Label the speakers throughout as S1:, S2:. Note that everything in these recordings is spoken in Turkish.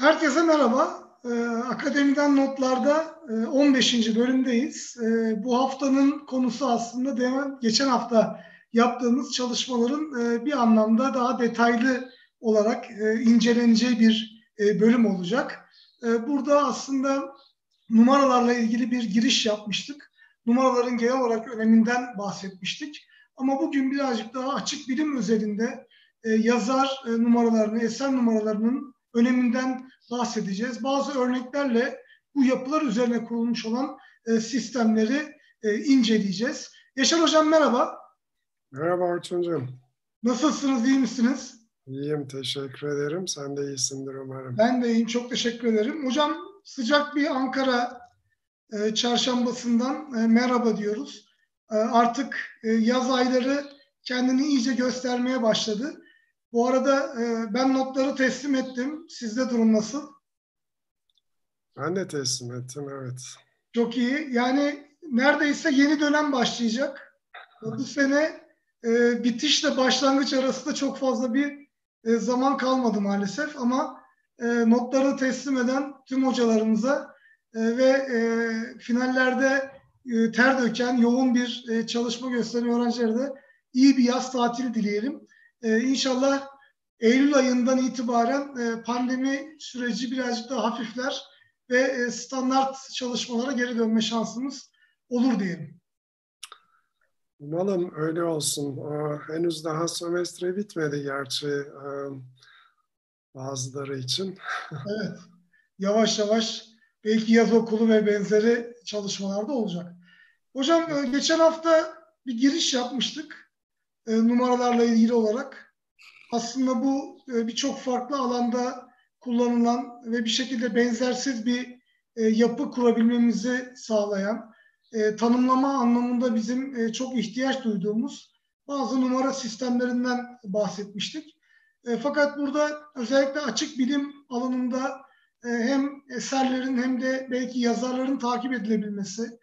S1: Herkese merhaba. Ee, Akademiden Notlar'da e, 15. bölümdeyiz. E, bu haftanın konusu aslında geçen hafta yaptığımız çalışmaların e, bir anlamda daha detaylı olarak e, inceleneceği bir e, bölüm olacak. E, burada aslında numaralarla ilgili bir giriş yapmıştık. Numaraların genel olarak öneminden bahsetmiştik. Ama bugün birazcık daha açık bilim özelinde e, yazar e, numaralarını, eser numaralarının öneminden bahsedeceğiz. Bazı örneklerle bu yapılar üzerine kurulmuş olan e, sistemleri e, inceleyeceğiz. Yaşar Hocam merhaba.
S2: Merhaba Orçuncuğum.
S1: Nasılsınız, iyi misiniz?
S2: İyiyim, teşekkür ederim. Sen de iyisindir umarım.
S1: Ben de iyiyim, çok teşekkür ederim. Hocam sıcak bir Ankara e, çarşambasından e, merhaba diyoruz. E, artık e, yaz ayları kendini iyice göstermeye başladı. Bu arada e, ben notları teslim ettim. Sizde durum nasıl?
S2: Ben de teslim ettim, evet.
S1: Çok iyi. Yani neredeyse yeni dönem başlayacak. Bu sene e, bitişle başlangıç arasında çok fazla bir e, zaman kalmadı maalesef ama e, notları teslim eden tüm hocalarımıza e, ve e, finallerde e, ter döken yoğun bir e, çalışma gösteren öğrencilere de iyi bir yaz tatili dileyelim. E, inşallah Eylül ayından itibaren e, pandemi süreci birazcık daha hafifler ve e, standart çalışmalara geri dönme şansımız olur diyelim.
S2: Umalım öyle olsun. O, henüz daha semestre bitmedi gerçi e, bazıları için.
S1: evet. Yavaş yavaş belki yaz okulu ve benzeri çalışmalarda olacak. Hocam e, geçen hafta bir giriş yapmıştık e, numaralarla ilgili olarak. Aslında bu e, birçok farklı alanda kullanılan ve bir şekilde benzersiz bir yapı kurabilmemizi sağlayan, tanımlama anlamında bizim çok ihtiyaç duyduğumuz bazı numara sistemlerinden bahsetmiştik. Fakat burada özellikle açık bilim alanında hem eserlerin hem de belki yazarların takip edilebilmesi,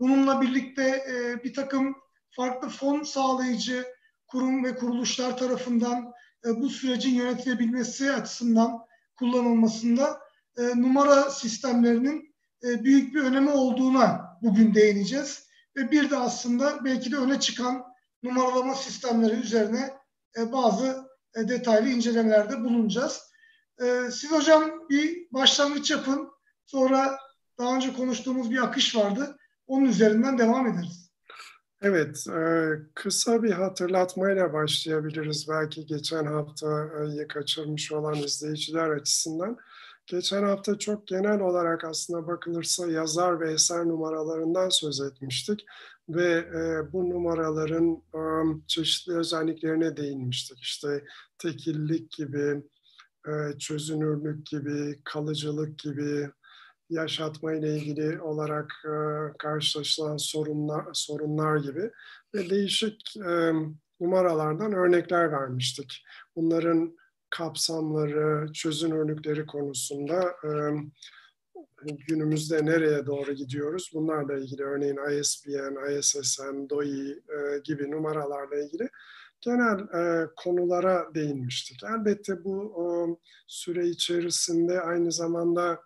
S1: Bununla birlikte e, bir takım farklı fon sağlayıcı kurum ve kuruluşlar tarafından e, bu sürecin yönetilebilmesi açısından kullanılmasında e, numara sistemlerinin e, büyük bir önemi olduğuna bugün değineceğiz. Ve bir de aslında belki de öne çıkan numaralama sistemleri üzerine e, bazı e, detaylı incelemelerde bulunacağız. E, siz hocam bir başlangıç yapın. Sonra daha önce konuştuğumuz bir akış vardı. Onun üzerinden devam ederiz.
S2: Evet, kısa bir hatırlatmayla başlayabiliriz. Belki geçen haftayı kaçırmış olan izleyiciler açısından. Geçen hafta çok genel olarak aslında bakılırsa yazar ve eser numaralarından söz etmiştik. Ve bu numaraların çeşitli özelliklerine değinmiştik. İşte tekillik gibi, çözünürlük gibi, kalıcılık gibi, yaşatma ile ilgili olarak e, karşılaşılan sorunlar, sorunlar gibi ve değişik e, numaralardan örnekler vermiştik. Bunların kapsamları, çözünürlükleri konusunda e, günümüzde nereye doğru gidiyoruz? Bunlarla ilgili örneğin ISBN, ISSN, DOI e, gibi numaralarla ilgili genel e, konulara değinmiştik. Elbette bu o, süre içerisinde aynı zamanda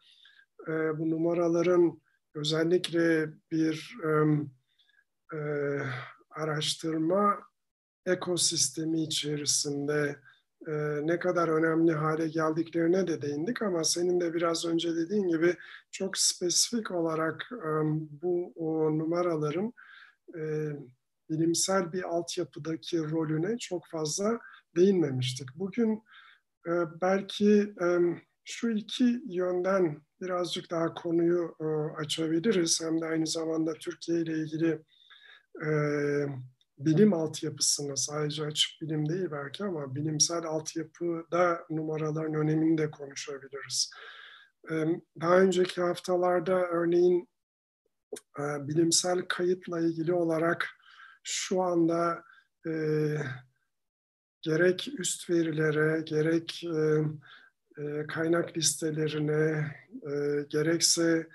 S2: e, bu numaraların özellikle bir e, araştırma ekosistemi içerisinde e, ne kadar önemli hale geldiklerine de değindik ama senin de biraz önce dediğin gibi çok spesifik olarak e, bu o numaraların e, bilimsel bir altyapıdaki rolüne çok fazla değinmemiştik. Bugün e, belki e, şu iki yönden birazcık daha konuyu e, açabiliriz. Hem de aynı zamanda Türkiye ile ilgili e, bilim altyapısını sadece açık bilim değil belki ama bilimsel altyapıda numaraların önemini de konuşabiliriz. E, daha önceki haftalarda örneğin e, bilimsel kayıtla ilgili olarak şu anda e, gerek üst verilere gerek e, e, kaynak listelerine e, gerekse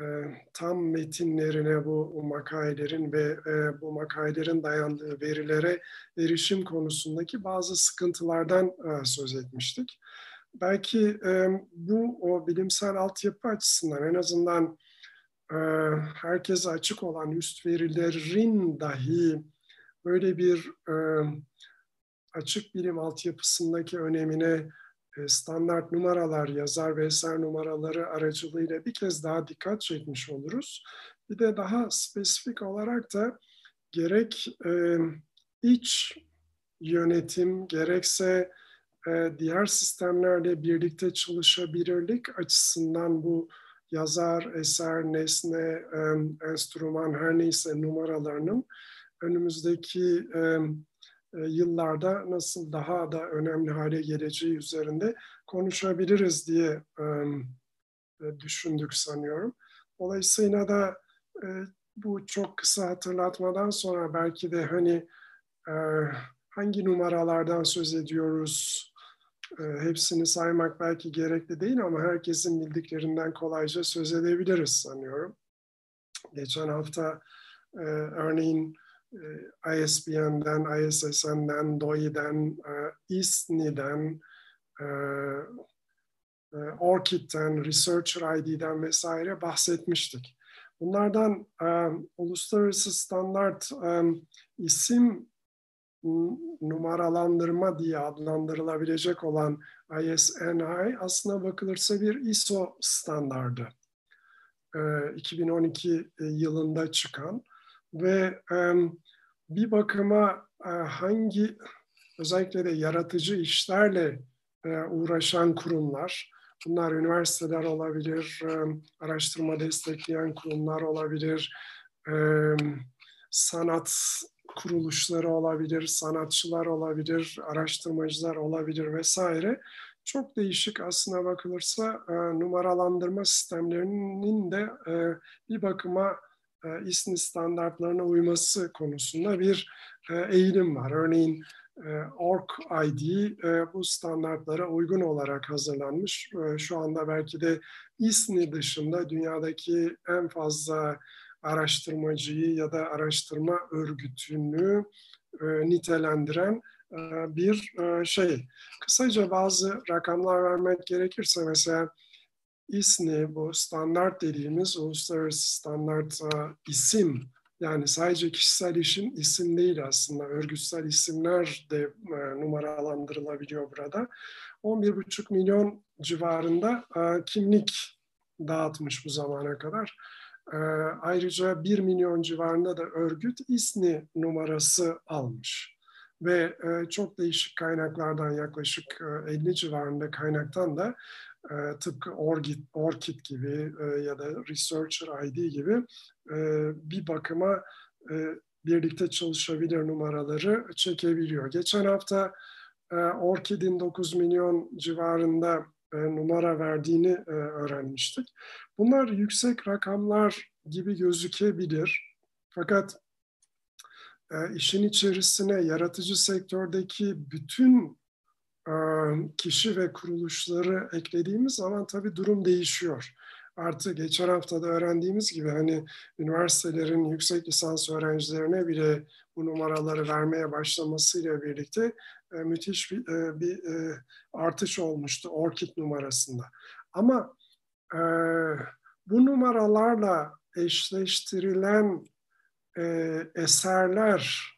S2: e, tam metinlerine bu makalelerin ve e, bu makalelerin dayandığı verilere erişim konusundaki bazı sıkıntılardan e, söz etmiştik. belki bu o bilimsel altyapı açısından en azından herkese açık olan üst verilerin dahi böyle bir açık bilim altyapısındaki önemine standart numaralar, yazar ve eser numaraları aracılığıyla bir kez daha dikkat çekmiş oluruz. Bir de daha spesifik olarak da gerek e, iç yönetim gerekse e, diğer sistemlerle birlikte çalışabilirlik açısından bu yazar, eser, nesne, e, enstrüman her neyse numaralarının önümüzdeki e, e, yıllarda nasıl daha da önemli hale geleceği üzerinde konuşabiliriz diye e, e, düşündük sanıyorum. Dolayısıyla da bu çok kısa hatırlatmadan sonra belki de hani hangi numaralardan söz ediyoruz hepsini saymak belki gerekli değil ama herkesin bildiklerinden kolayca söz edebiliriz sanıyorum. Geçen hafta örneğin e, ISBN'den, ISSN'den, DOI'den, e, ISNI'den, e, ORCID'den, Researcher ID'den vesaire bahsetmiştik. Bunlardan uluslararası standart isim numaralandırma diye adlandırılabilecek olan ISNI aslına bakılırsa bir ISO standardı. 2012 yılında çıkan ve bir bakıma e, hangi özellikle de yaratıcı işlerle e, uğraşan kurumlar, bunlar üniversiteler olabilir, araştırma destekleyen kurumlar olabilir, sanat kuruluşları olabilir, sanatçılar olabilir, araştırmacılar olabilir vesaire. Çok değişik aslına bakılırsa e, numaralandırma sistemlerinin de bir bakıma İSNİ standartlarına uyması konusunda bir e, eğilim var. Örneğin e, ORC ID bu standartlara uygun olarak hazırlanmış. Şu anda belki de İSNİ dışında dünyadaki en fazla araştırmacıyı ya da araştırma örgütünü nitelendiren bir şey. Kısaca bazı rakamlar vermek gerekirse mesela İSNİ bu standart dediğimiz uluslararası standart isim yani sadece kişisel işin isim değil aslında örgütsel isimler de e, numaralandırılabiliyor burada. 11,5 milyon civarında e, kimlik dağıtmış bu zamana kadar. E, ayrıca 1 milyon civarında da örgüt İSNİ numarası almış. Ve çok değişik kaynaklardan yaklaşık 50 civarında kaynaktan da e, tıpkı Orgit, Orkid gibi e, ya da Researcher ID gibi e, bir bakıma e, birlikte çalışabilir numaraları çekebiliyor. Geçen hafta e, Orkid'in 9 milyon civarında e, numara verdiğini e, öğrenmiştik. Bunlar yüksek rakamlar gibi gözükebilir. Fakat e, işin içerisine yaratıcı sektördeki bütün kişi ve kuruluşları eklediğimiz zaman tabii durum değişiyor. Artı geçen hafta da öğrendiğimiz gibi hani üniversitelerin yüksek lisans öğrencilerine bile bu numaraları vermeye başlamasıyla birlikte müthiş bir, bir artış olmuştu ORKID numarasında. Ama bu numaralarla eşleştirilen eserler,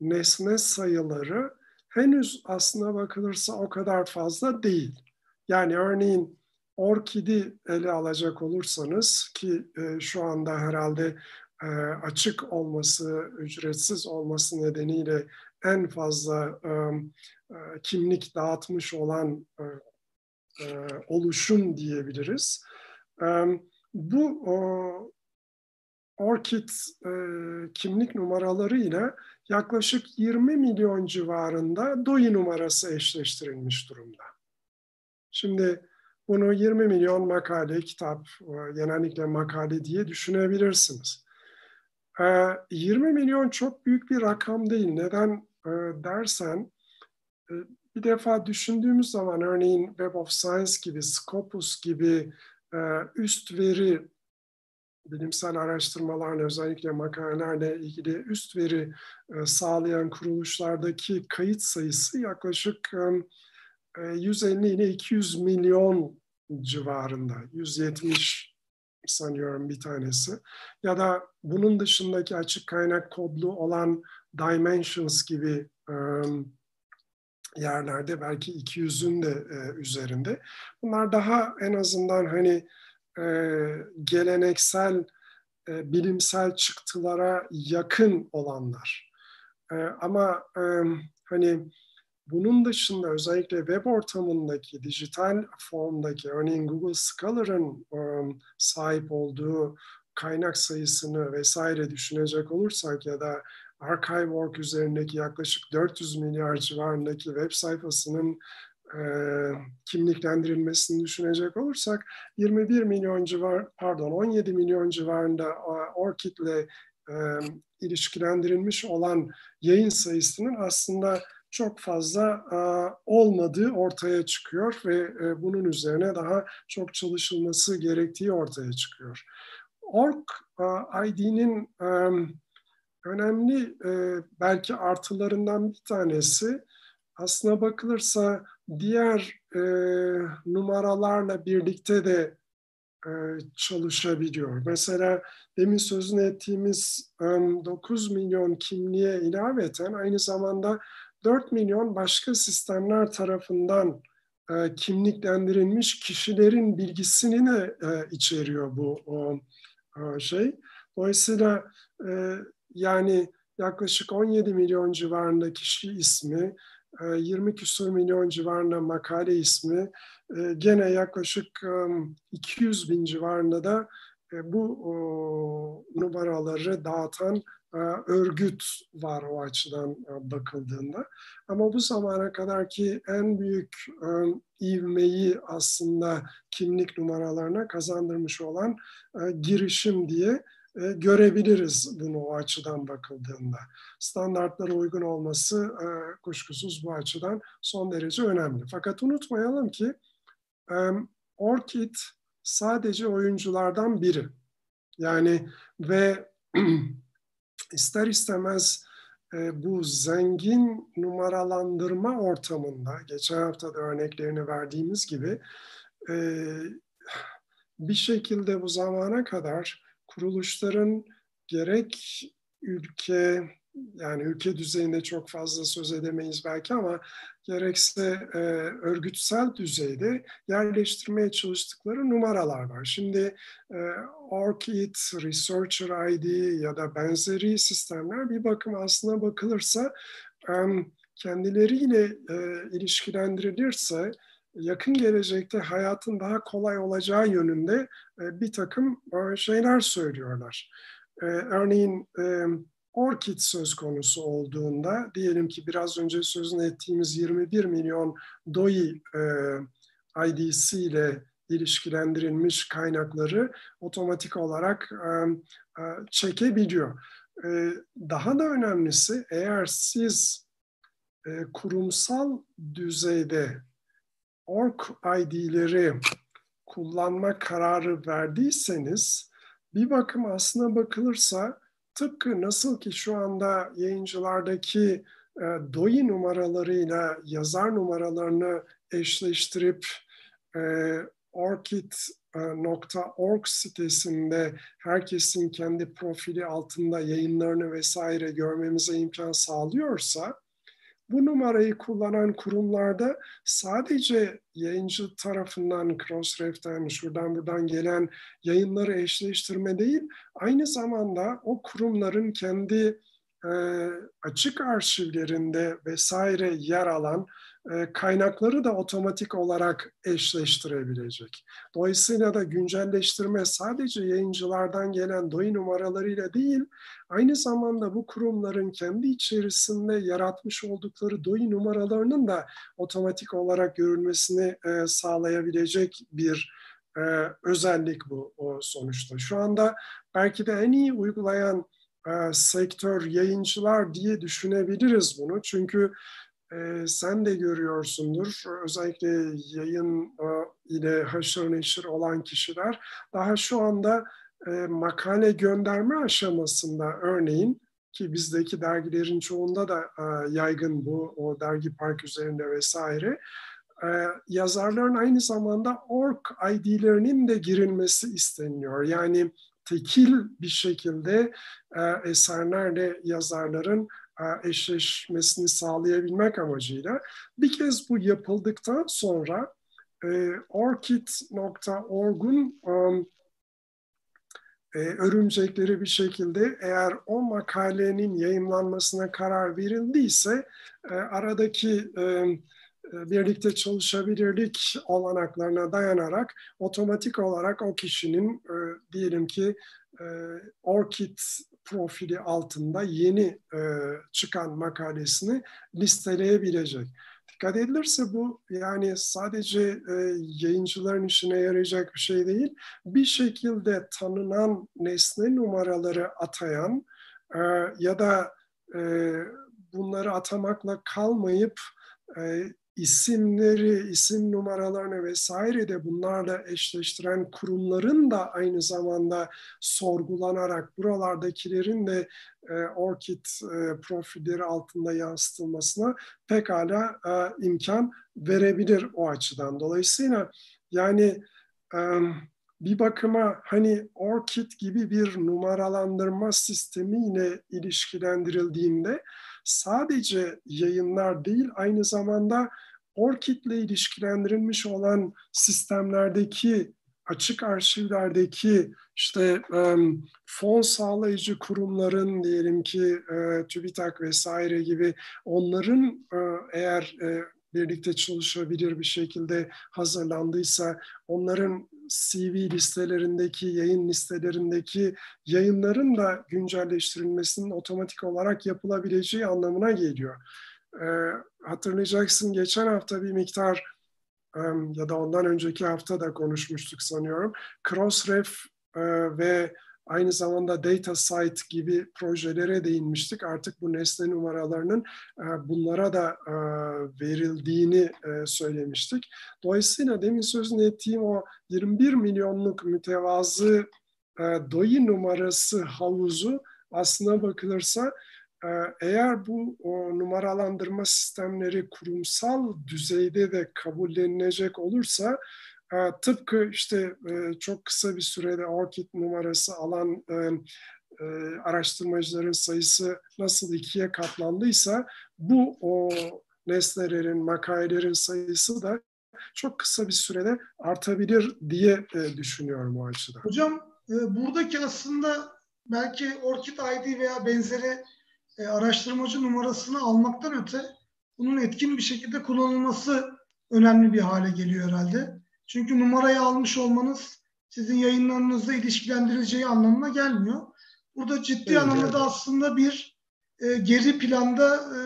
S2: nesne sayıları henüz aslına bakılırsa o kadar fazla değil. Yani örneğin orkidi ele alacak olursanız ki e, şu anda herhalde e, açık olması, ücretsiz olması nedeniyle en fazla e, e, kimlik dağıtmış olan e, e, oluşum diyebiliriz. E, bu o, Orkid e, kimlik numaralarıyla yaklaşık 20 milyon civarında DOI numarası eşleştirilmiş durumda. Şimdi bunu 20 milyon makale, kitap, e, genellikle makale diye düşünebilirsiniz. 20 e, milyon çok büyük bir rakam değil. Neden e, dersen, bir defa düşündüğümüz zaman örneğin Web of Science gibi, Scopus gibi üst veri bilimsel araştırmalarla özellikle makalelerle ilgili üst veri e, sağlayan kuruluşlardaki kayıt sayısı yaklaşık 150 ile 200 milyon civarında, 170 sanıyorum bir tanesi. Ya da bunun dışındaki açık kaynak kodlu olan Dimensions gibi yerlerde belki 200'ün de e, üzerinde. Bunlar daha en azından hani e, geleneksel e, bilimsel çıktılara yakın olanlar. E, ama e, hani bunun dışında özellikle web ortamındaki, dijital formdaki, örneğin Google Scholar'ın um, sahip olduğu kaynak sayısını vesaire düşünecek olursak ya da Archive.org üzerindeki yaklaşık 400 milyar civarındaki web sayfasının e, kimliklendirilmesini düşünecek olursak 21 milyon civar, pardon 17 milyon civarında ORCID'le e, ilişkilendirilmiş olan yayın sayısının aslında çok fazla e, olmadığı ortaya çıkıyor ve e, bunun üzerine daha çok çalışılması gerektiği ortaya çıkıyor. Org e, ID'nin e, önemli e, belki artılarından bir tanesi aslına bakılırsa diğer e, numaralarla birlikte de e, çalışabiliyor. Mesela demin sözünü ettiğimiz e, 9 milyon kimliğe ilaveten aynı zamanda 4 milyon başka sistemler tarafından e, kimliklendirilmiş kişilerin bilgisini de e, içeriyor bu o, o şey. Dolayısıyla e, yani yaklaşık 17 milyon civarında kişi ismi, 20 küsur milyon civarında makale ismi, gene yaklaşık 200 bin civarında da bu numaraları dağıtan örgüt var o açıdan bakıldığında. Ama bu zamana kadar ki en büyük ivmeyi aslında kimlik numaralarına kazandırmış olan girişim diye e, görebiliriz bunu o açıdan bakıldığında. Standartlara uygun olması e, kuşkusuz bu açıdan son derece önemli. Fakat unutmayalım ki e, Orchid sadece oyunculardan biri. Yani ve ister istemez bu zengin numaralandırma ortamında, geçen hafta da örneklerini verdiğimiz gibi bir şekilde bu zamana kadar kuruluşların gerek ülke yani ülke düzeyinde çok fazla söz edemeyiz belki ama gerekse e, örgütsel düzeyde yerleştirmeye çalıştıkları numaralar var. Şimdi e, ORCID, Researcher ID ya da benzeri sistemler bir bakım aslına bakılırsa e, kendileriyle e, ilişkilendirilirse yakın gelecekte hayatın daha kolay olacağı yönünde e, bir takım e, şeyler söylüyorlar. E, örneğin Orkid söz konusu olduğunda diyelim ki biraz önce sözünü ettiğimiz 21 milyon DOI IDC ile ilişkilendirilmiş kaynakları otomatik olarak çekebiliyor. Daha da önemlisi eğer siz kurumsal düzeyde org ID'leri kullanma kararı verdiyseniz bir bakım aslına bakılırsa tıpkı nasıl ki şu anda yayıncılardaki e, DOI numaralarıyla yazar numaralarını eşleştirip e, orchid.org sitesinde herkesin kendi profili altında yayınlarını vesaire görmemize imkan sağlıyorsa bu numarayı kullanan kurumlarda sadece yayıncı tarafından Crossref'ten şuradan buradan gelen yayınları eşleştirme değil, aynı zamanda o kurumların kendi e, açık arşivlerinde vesaire yer alan kaynakları da otomatik olarak eşleştirebilecek. Dolayısıyla da güncelleştirme sadece yayıncılardan gelen DOI numaralarıyla değil, aynı zamanda bu kurumların kendi içerisinde yaratmış oldukları DOI numaralarının da otomatik olarak görülmesini e, sağlayabilecek bir e, özellik bu sonuçta. Şu anda belki de en iyi uygulayan sektör yayıncılar diye düşünebiliriz bunu. Çünkü e, sen de görüyorsundur. Özellikle yayın e, ile haşır neşir olan kişiler daha şu anda e, makale gönderme aşamasında örneğin ki bizdeki dergilerin çoğunda da e, yaygın bu o dergi park üzerinde vesaire e, yazarların aynı zamanda org ID'lerinin de girilmesi isteniyor. Yani tekil bir şekilde e, eserlerle yazarların eşleşmesini sağlayabilmek amacıyla bir kez bu yapıldıktan sonra e, orchid.org'un um, e, örümcekleri bir şekilde eğer o makalenin yayınlanmasına karar verildiyse e, aradaki e, e, birlikte çalışabilirlik olanaklarına dayanarak otomatik olarak o kişinin e, diyelim ki e, ORCID profili altında yeni e, çıkan makalesini listeleyebilecek. Dikkat edilirse bu yani sadece e, yayıncıların işine yarayacak bir şey değil. Bir şekilde tanınan nesne numaraları atayan e, ya da e, bunları atamakla kalmayıp e, isimleri, isim numaralarını vesaire de bunlarla eşleştiren kurumların da aynı zamanda sorgulanarak buralardakilerin de e, ORCID e, profilleri altında yansıtılmasına pekala e, imkan verebilir o açıdan. Dolayısıyla yani e, bir bakıma hani ORCID gibi bir numaralandırma sistemiyle ilişkilendirildiğinde sadece yayınlar değil aynı zamanda ORCID ile ilişkilendirilmiş olan sistemlerdeki açık arşivlerdeki işte um, fon sağlayıcı kurumların diyelim ki e, TÜBİTAK vesaire gibi onların e, eğer e, birlikte çalışabilir bir şekilde hazırlandıysa onların CV listelerindeki, yayın listelerindeki yayınların da güncelleştirilmesinin otomatik olarak yapılabileceği anlamına geliyor. E, hatırlayacaksın geçen hafta bir miktar e, ya da ondan önceki hafta da konuşmuştuk sanıyorum. Crossref e, ve aynı zamanda data site gibi projelere değinmiştik. Artık bu nesne numaralarının e, bunlara da e, verildiğini e, söylemiştik. Dolayısıyla demin sözünü ettiğim o 21 milyonluk mütevazı doyi numarası havuzu aslına bakılırsa eğer bu o numaralandırma sistemleri kurumsal düzeyde de kabullenilecek olursa tıpkı işte çok kısa bir sürede ORCID numarası alan araştırmacıların sayısı nasıl ikiye katlandıysa bu o nesnelerin, makalelerin sayısı da çok kısa bir sürede artabilir diye düşünüyorum o açıdan.
S1: Hocam buradaki aslında belki ORCID ID veya benzeri araştırmacı numarasını almaktan öte bunun etkin bir şekilde kullanılması önemli bir hale geliyor herhalde. Çünkü numarayı almış olmanız sizin yayınlarınızla ilişkilendirileceği anlamına gelmiyor. Burada ciddi evet, anlamda evet. aslında bir e, geri planda e,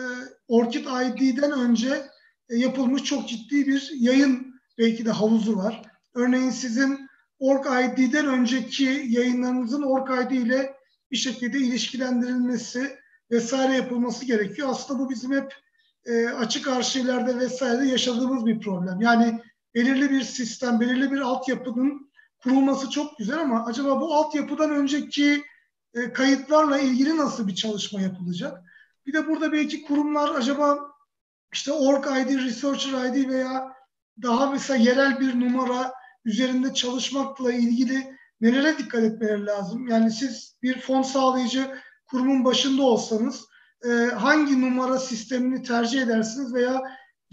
S1: Orchid ID'den önce e, yapılmış çok ciddi bir yayın belki de havuzu var. Örneğin sizin Org ID'den önceki yayınlarınızın Org ID ile bir şekilde ilişkilendirilmesi vesaire yapılması gerekiyor. Aslında bu bizim hep e, açık arşivlerde vesaire yaşadığımız bir problem. Yani belirli bir sistem, belirli bir altyapının kurulması çok güzel ama acaba bu altyapıdan önceki e, kayıtlarla ilgili nasıl bir çalışma yapılacak? Bir de burada belki kurumlar acaba işte org ID, researcher ID veya daha mesela yerel bir numara üzerinde çalışmakla ilgili nelere dikkat etmeleri lazım? Yani siz bir fon sağlayıcı kurumun başında olsanız e, hangi numara sistemini tercih edersiniz veya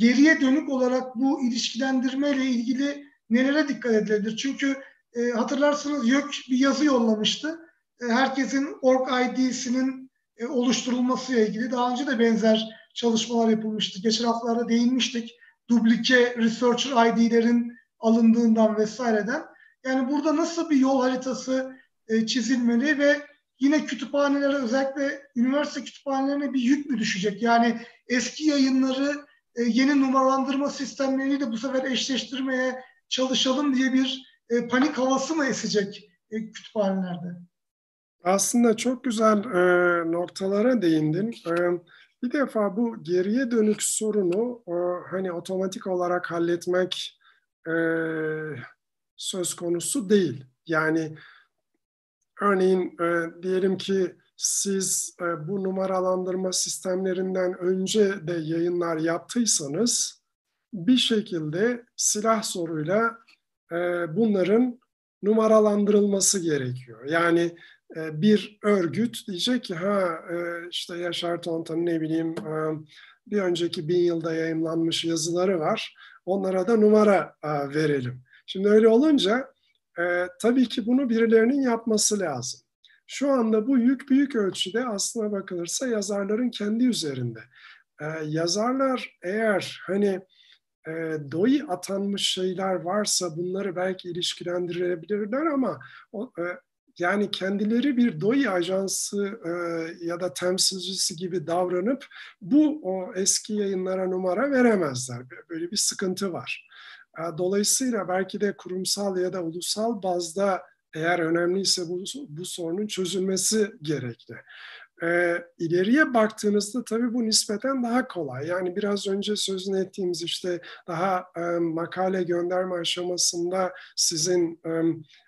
S1: geriye dönük olarak bu ilişkilendirme ile ilgili nelere dikkat edilebilir? Çünkü e, hatırlarsınız YÖK bir yazı yollamıştı. E, herkesin org ID'sinin e, oluşturulması ile ilgili daha önce de benzer çalışmalar yapılmıştı. Geçen haftalarda değinmiştik. Dublike researcher ID'lerin alındığından vesaireden. Yani burada nasıl bir yol haritası e, çizilmeli ve yine kütüphanelere özellikle üniversite kütüphanelerine bir yük mü düşecek? Yani eski yayınları e, yeni numaralandırma sistemleriyle bu sefer eşleştirmeye çalışalım diye bir e, panik havası mı esecek e, kütüphanelerde?
S2: Aslında çok güzel e, noktalara değindin. E, bir defa bu geriye dönük sorunu e, hani otomatik olarak halletmek e, söz konusu değil. Yani örneğin e, diyelim ki siz e, bu numaralandırma sistemlerinden önce de yayınlar yaptıysanız bir şekilde silah soruyla e, bunların numaralandırılması gerekiyor. Yani e, bir örgüt diyecek ki ha e, işte Yaşar Tontan'ın ne bileyim e, bir önceki bin yılda yayınlanmış yazıları var. Onlara da numara e, verelim. Şimdi öyle olunca e, tabii ki bunu birilerinin yapması lazım. Şu anda bu yük büyük ölçüde aslına bakılırsa yazarların kendi üzerinde. Ee, yazarlar eğer hani e, doyi atanmış şeyler varsa bunları belki ilişkilendirebilirler ama o, e, yani kendileri bir doyi ajansı e, ya da temsilcisi gibi davranıp bu o eski yayınlara numara veremezler. Böyle bir sıkıntı var. E, dolayısıyla belki de kurumsal ya da ulusal bazda eğer önemliyse bu, bu sorunun çözülmesi gerekli. E, ileriye baktığınızda tabii bu nispeten daha kolay. Yani biraz önce sözünü ettiğimiz işte daha e, makale gönderme aşamasında sizin e,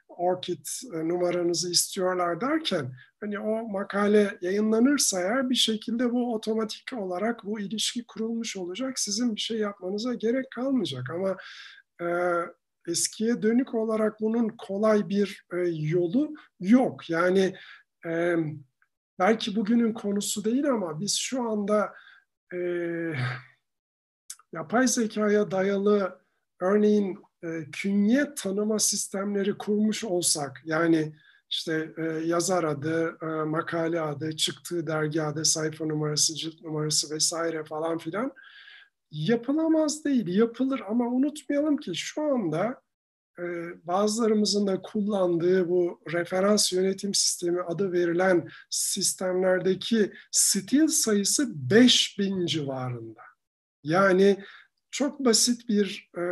S2: Orkid e, numaranızı istiyorlar derken hani o makale yayınlanırsa eğer bir şekilde bu otomatik olarak bu ilişki kurulmuş olacak. Sizin bir şey yapmanıza gerek kalmayacak ama e, eskiye dönük olarak bunun kolay bir e, yolu yok. Yani e, belki bugünün konusu değil ama biz şu anda e, yapay zekaya dayalı örneğin e, künye tanıma sistemleri kurmuş olsak yani işte e, yazar adı, e, makale adı, çıktığı dergi adı, sayfa numarası, cilt numarası vesaire falan filan yapılamaz değil, yapılır ama unutmayalım ki şu anda e, bazılarımızın da kullandığı bu referans yönetim sistemi adı verilen sistemlerdeki stil sayısı 5000 civarında. Yani çok basit bir e,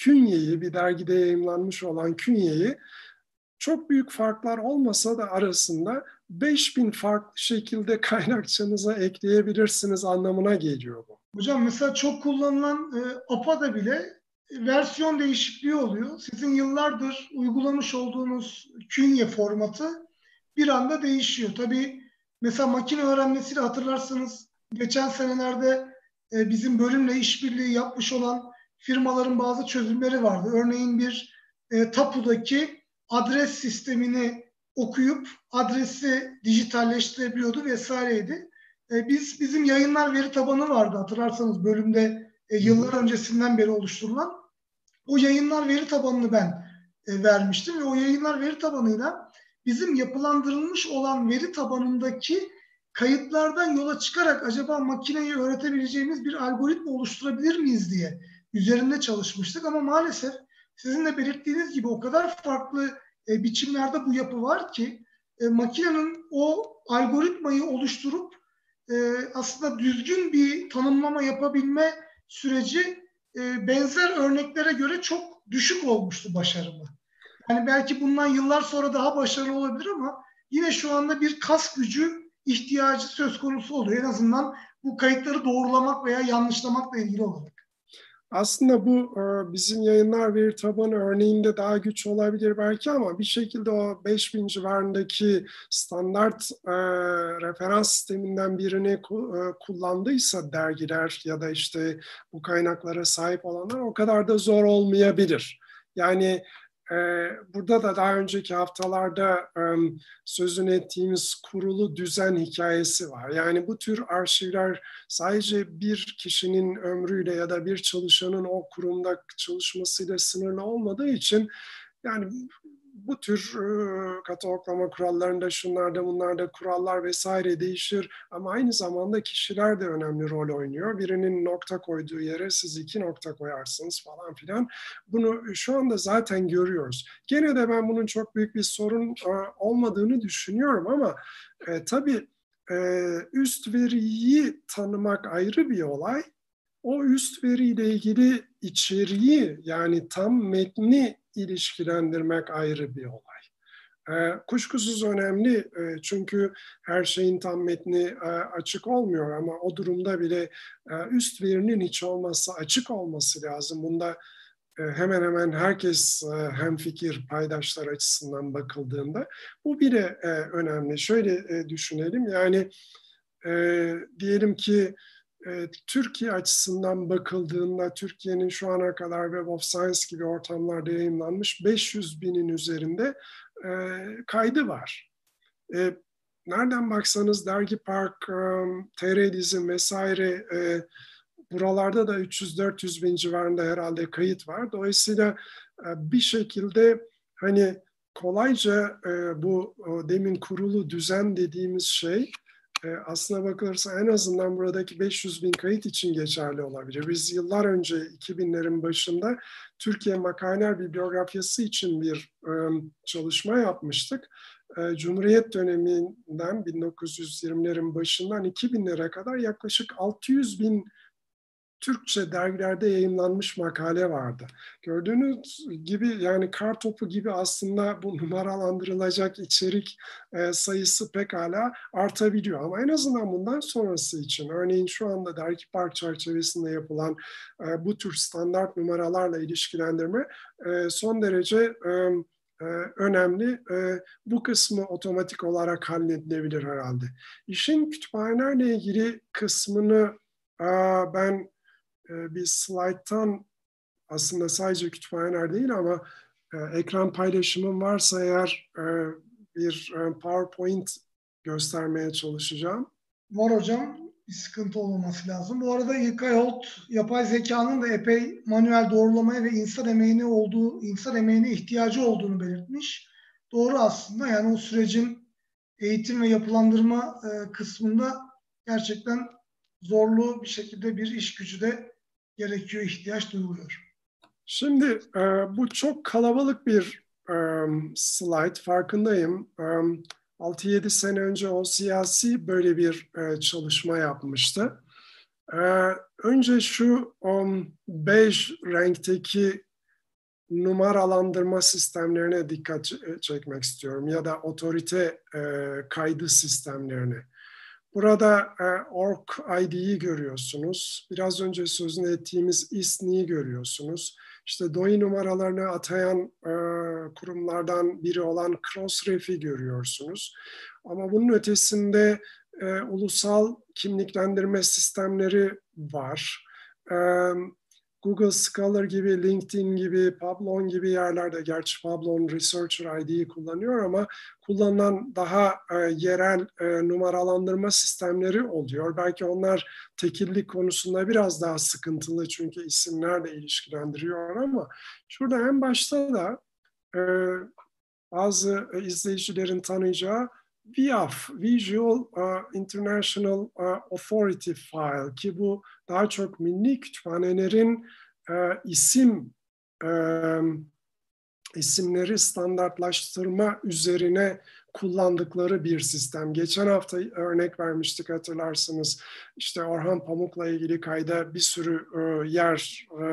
S2: künyeyi, bir dergide yayınlanmış olan künyeyi çok büyük farklar olmasa da arasında 5000 farklı şekilde kaynakçanıza ekleyebilirsiniz anlamına geliyor bu.
S1: Hocam mesela çok kullanılan e, APA'da bile versiyon değişikliği oluyor. Sizin yıllardır uygulamış olduğunuz künye formatı bir anda değişiyor. Tabii mesela makine öğrenmesiyle hatırlarsanız geçen senelerde e, bizim bölümle işbirliği yapmış olan firmaların bazı çözümleri vardı. Örneğin bir e, tapudaki adres sistemini okuyup adresi dijitalleştirebiliyordu vesaireydi. E, biz bizim yayınlar veri tabanı vardı hatırlarsanız bölümde e, yıllar öncesinden beri oluşturulan. O yayınlar veri tabanını ben e, vermiştim ve o yayınlar veri tabanıyla bizim yapılandırılmış olan veri tabanındaki kayıtlardan yola çıkarak acaba makineyi öğretebileceğimiz bir algoritma oluşturabilir miyiz diye üzerinde çalışmıştık ama maalesef sizin de belirttiğiniz gibi o kadar farklı e, biçimlerde bu yapı var ki e, makinenin o algoritmayı oluşturup aslında düzgün bir tanımlama yapabilme süreci e, benzer örneklere göre çok düşük olmuştu başarımı. Yani belki bundan yıllar sonra daha başarılı olabilir ama yine şu anda bir kas gücü ihtiyacı söz konusu oluyor. En azından bu kayıtları doğrulamak veya yanlışlamakla ilgili olarak.
S2: Aslında bu e, bizim yayınlar veri tabanı örneğinde daha güç olabilir belki ama bir şekilde o 5000 civarındaki standart e, referans sisteminden birini e, kullandıysa dergiler ya da işte bu kaynaklara sahip olanlar o kadar da zor olmayabilir. Yani burada da daha önceki haftalarda sözünü ettiğimiz kurulu düzen hikayesi var. Yani bu tür arşivler sadece bir kişinin ömrüyle ya da bir çalışanın o kurumda çalışmasıyla sınırlı olmadığı için yani bu tür e, kurallarında şunlarda bunlarda kurallar vesaire değişir ama aynı zamanda kişiler de önemli rol oynuyor. Birinin nokta koyduğu yere siz iki nokta koyarsınız falan filan. Bunu şu anda zaten görüyoruz. Gene de ben bunun çok büyük bir sorun e, olmadığını düşünüyorum ama e, tabii e, üst veriyi tanımak ayrı bir olay. O üst veriyle ilgili içeriği yani tam metni ilişkilendirmek ayrı bir olay. E, kuşkusuz önemli e, çünkü her şeyin tam metni e, açık olmuyor ama o durumda bile üst verinin hiç olmazsa açık olması lazım. Bunda hemen hemen herkes hem fikir paydaşlar açısından bakıldığında bu bile önemli. Şöyle düşünelim yani diyelim ki e, Türkiye açısından bakıldığında Türkiye'nin şu ana kadar Web of Science gibi ortamlarda yayınlanmış 500 binin üzerinde e, kaydı var. E, nereden baksanız Dergi Park, um, TR Dizim vesaire e, buralarda da 300-400 bin civarında herhalde kayıt var. Dolayısıyla e, bir şekilde hani kolayca e, bu o, demin kurulu düzen dediğimiz şey e, aslına bakılırsa en azından buradaki 500 bin kayıt için geçerli olabilir. Biz yıllar önce 2000'lerin başında Türkiye Makaleler Bibliografyası için bir e, çalışma yapmıştık. E, Cumhuriyet döneminden 1920'lerin başından 2000'lere kadar yaklaşık 600 bin Türkçe dergilerde yayınlanmış makale vardı. Gördüğünüz gibi yani kar topu gibi aslında bu numaralandırılacak içerik e, sayısı pekala artabiliyor. Ama en azından bundan sonrası için örneğin şu anda dergi park çerçevesinde yapılan e, bu tür standart numaralarla ilişkilendirme e, son derece önemli. Bu kısmı otomatik olarak halledilebilir herhalde. İşin kütüphanelerle ilgili kısmını ben bir slayttan aslında sadece kütüphaneler değil ama e, ekran paylaşımım varsa eğer e, bir PowerPoint göstermeye çalışacağım.
S1: Var hocam. Bir sıkıntı olmaması lazım. Bu arada İlkay Holt yapay zekanın da epey manuel doğrulamaya ve insan emeğine olduğu, insan emeğine ihtiyacı olduğunu belirtmiş. Doğru aslında. Yani o sürecin eğitim ve yapılandırma kısmında gerçekten zorlu bir şekilde bir iş gücü de gerekiyor, ihtiyaç duyuluyor.
S2: Şimdi e, bu çok kalabalık bir e, slide, farkındayım. E, 6-7 sene önce o siyasi böyle bir e, çalışma yapmıştı. E, önce şu um, bej renkteki numaralandırma sistemlerine dikkat çekmek istiyorum ya da otorite e, kaydı sistemlerine. Burada e, org ID'yi görüyorsunuz. Biraz önce sözünü ettiğimiz ISNI'yi görüyorsunuz. İşte DOI numaralarını atayan e, kurumlardan biri olan Crossref'i görüyorsunuz. Ama bunun ötesinde e, ulusal kimliklendirme sistemleri var. E, Google Scholar gibi, LinkedIn gibi, Pablon gibi yerlerde, gerçi Pablon Researcher ID'yi kullanıyor ama kullanılan daha e, yerel e, numaralandırma sistemleri oluyor. Belki onlar tekillik konusunda biraz daha sıkıntılı çünkü isimlerle ilişkilendiriyor ama şurada en başta da e, bazı izleyicilerin tanıyacağı VIAF, Visual uh, International uh, Authority File ki bu daha çok milli kütüphanelerin uh, isim uh, isimleri standartlaştırma üzerine kullandıkları bir sistem. Geçen hafta örnek vermiştik hatırlarsınız. İşte Orhan Pamuk'la ilgili kayda bir sürü e, yer e,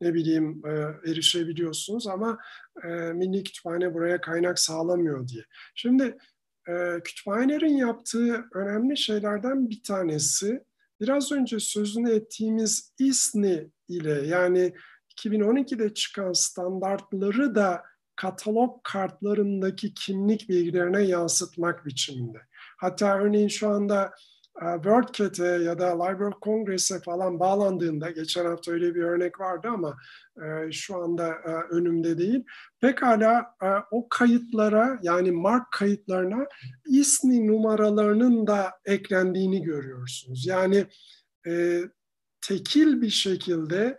S2: ne bileyim e, erişebiliyorsunuz ama e, Milli Kütüphane buraya kaynak sağlamıyor diye. Şimdi e, kütüphanelerin yaptığı önemli şeylerden bir tanesi biraz önce sözünü ettiğimiz ISNI ile yani 2012'de çıkan standartları da katalog kartlarındaki kimlik bilgilerine yansıtmak biçiminde. Hatta örneğin şu anda WordCat'e ya da Library Congress'e falan bağlandığında, geçen hafta öyle bir örnek vardı ama e, şu anda e, önümde değil. Pekala o kayıtlara yani mark kayıtlarına ISNI numaralarının da eklendiğini görüyorsunuz. Yani tekil bir şekilde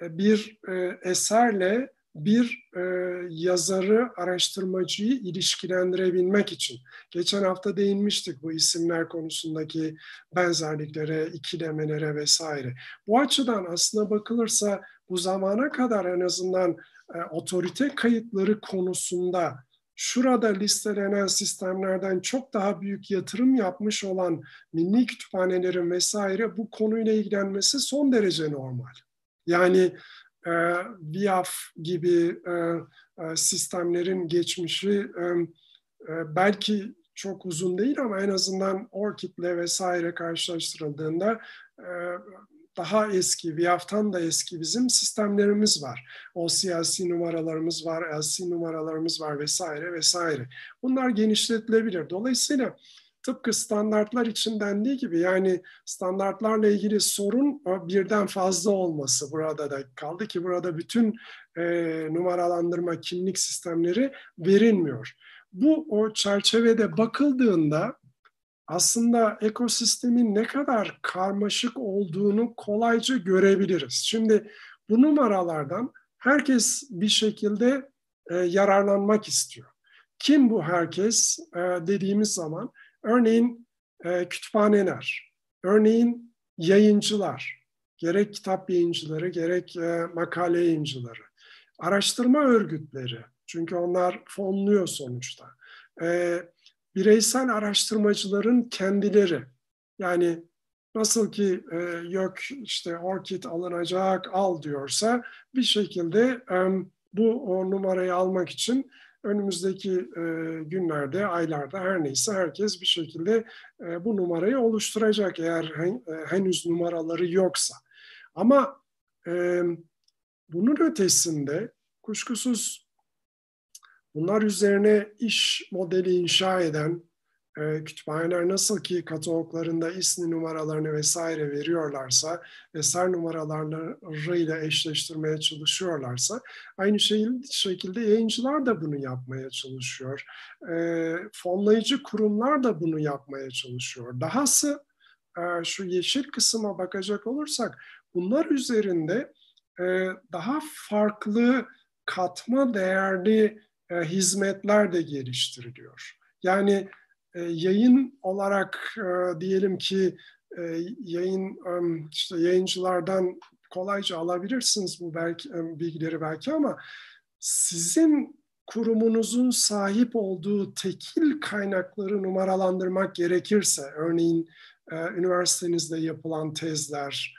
S2: bir eserle bir e, yazarı, araştırmacıyı ilişkilendirebilmek için. Geçen hafta değinmiştik bu isimler konusundaki benzerliklere, ikilemelere vesaire. Bu açıdan aslına bakılırsa bu zamana kadar en azından e, otorite kayıtları konusunda şurada listelenen sistemlerden çok daha büyük yatırım yapmış olan milli kütüphanelerin vesaire bu konuyla ilgilenmesi son derece normal. Yani e, VIAF gibi e, e, sistemlerin geçmişi belki çok uzun değil ama en azından ORCID'le vesaire karşılaştırıldığında daha eski, VIAF'tan da eski bizim sistemlerimiz var. O siyasi numaralarımız var, LC numaralarımız var vesaire vesaire. Bunlar genişletilebilir. Dolayısıyla tıpkı standartlar için dendiği gibi yani standartlarla ilgili sorun birden fazla olması burada da kaldı ki burada bütün e, numaralandırma kimlik sistemleri verilmiyor. Bu o çerçevede bakıldığında aslında ekosistemin ne kadar karmaşık olduğunu kolayca görebiliriz. Şimdi bu numaralardan herkes bir şekilde e, yararlanmak istiyor. Kim bu herkes e, dediğimiz zaman örneğin e, kütüphaneler, örneğin yayıncılar, gerek kitap yayıncıları gerek e, makale yayıncıları, araştırma örgütleri çünkü onlar fonluyor sonuçta. E, bireysel araştırmacıların kendileri yani nasıl ki e, yok işte orkid alınacak al diyorsa bir şekilde e, bu o numarayı almak için önümüzdeki e, günlerde, aylarda her neyse herkes bir şekilde e, bu numarayı oluşturacak eğer hen, e, henüz numaraları yoksa. Ama e, bunun ötesinde kuşkusuz bunlar üzerine iş modeli inşa eden e, kütüphaneler nasıl ki kataloglarında ismi numaralarını vesaire veriyorlarsa ve ser numaralarıyla eşleştirmeye çalışıyorlarsa aynı şekilde yayıncılar da bunu yapmaya çalışıyor. E, fonlayıcı kurumlar da bunu yapmaya çalışıyor. Dahası e, şu yeşil kısma bakacak olursak bunlar üzerinde e, daha farklı katma değerli e, hizmetler de geliştiriliyor. Yani e, yayın olarak e, diyelim ki e, yayın işte yayıncılardan kolayca alabilirsiniz bu belki bilgileri belki ama sizin kurumunuzun sahip olduğu tekil kaynakları numaralandırmak gerekirse örneğin üniversitenizde yapılan tezler,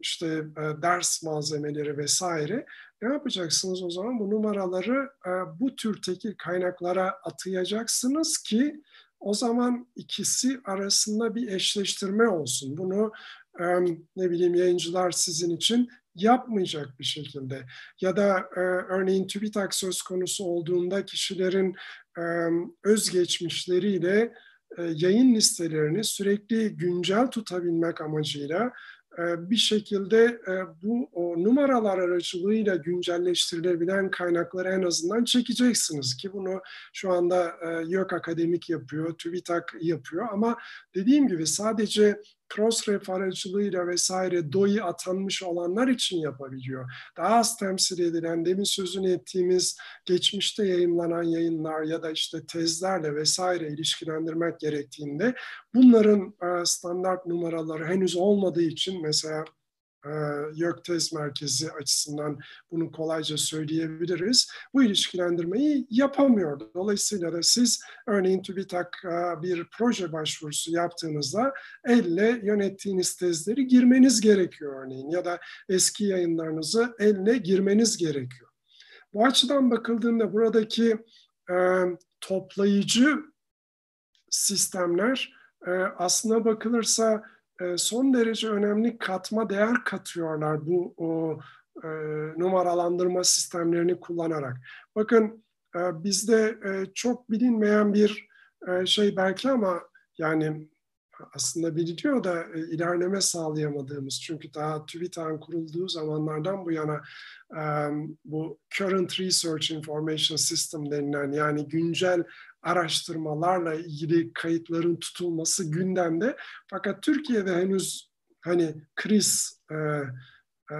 S2: işte ders malzemeleri vesaire ne yapacaksınız o zaman? Bu numaraları e, bu tür tekil kaynaklara atayacaksınız ki o zaman ikisi arasında bir eşleştirme olsun. Bunu e, ne bileyim yayıncılar sizin için yapmayacak bir şekilde. Ya da e, örneğin TÜBİTAK söz konusu olduğunda kişilerin özgeçmişleriyle yayın listelerini sürekli güncel tutabilmek amacıyla e, bir şekilde e, bu numaralar aracılığıyla güncelleştirilebilen kaynakları en azından çekeceksiniz ki bunu şu anda e, YÖK Akademik yapıyor, TÜBİTAK yapıyor. Ama dediğim gibi sadece Crossref aracılığıyla vesaire DOI atanmış olanlar için yapabiliyor. Daha az temsil edilen, demin sözünü ettiğimiz geçmişte yayınlanan yayınlar ya da işte tezlerle vesaire ilişkilendirmek gerektiğinde bunların standart numaraları henüz olmadığı için mesela YÖKTEZ merkezi açısından bunu kolayca söyleyebiliriz. Bu ilişkilendirmeyi yapamıyor. Dolayısıyla da siz örneğin TÜBİTAK e, bir proje başvurusu yaptığınızda elle yönettiğiniz tezleri girmeniz gerekiyor örneğin ya da eski yayınlarınızı elle girmeniz gerekiyor. Bu açıdan bakıldığında buradaki e, toplayıcı sistemler e, aslına bakılırsa son derece önemli katma değer katıyorlar bu o, e, numaralandırma sistemlerini kullanarak. Bakın e, bizde e, çok bilinmeyen bir e, şey belki ama yani aslında biliniyor da e, ilerleme sağlayamadığımız çünkü daha TÜBİTAK'ın kurulduğu zamanlardan bu yana e, bu Current Research Information System denilen yani güncel araştırmalarla ilgili kayıtların tutulması gündemde. Fakat Türkiye'de henüz hani kriz e, e,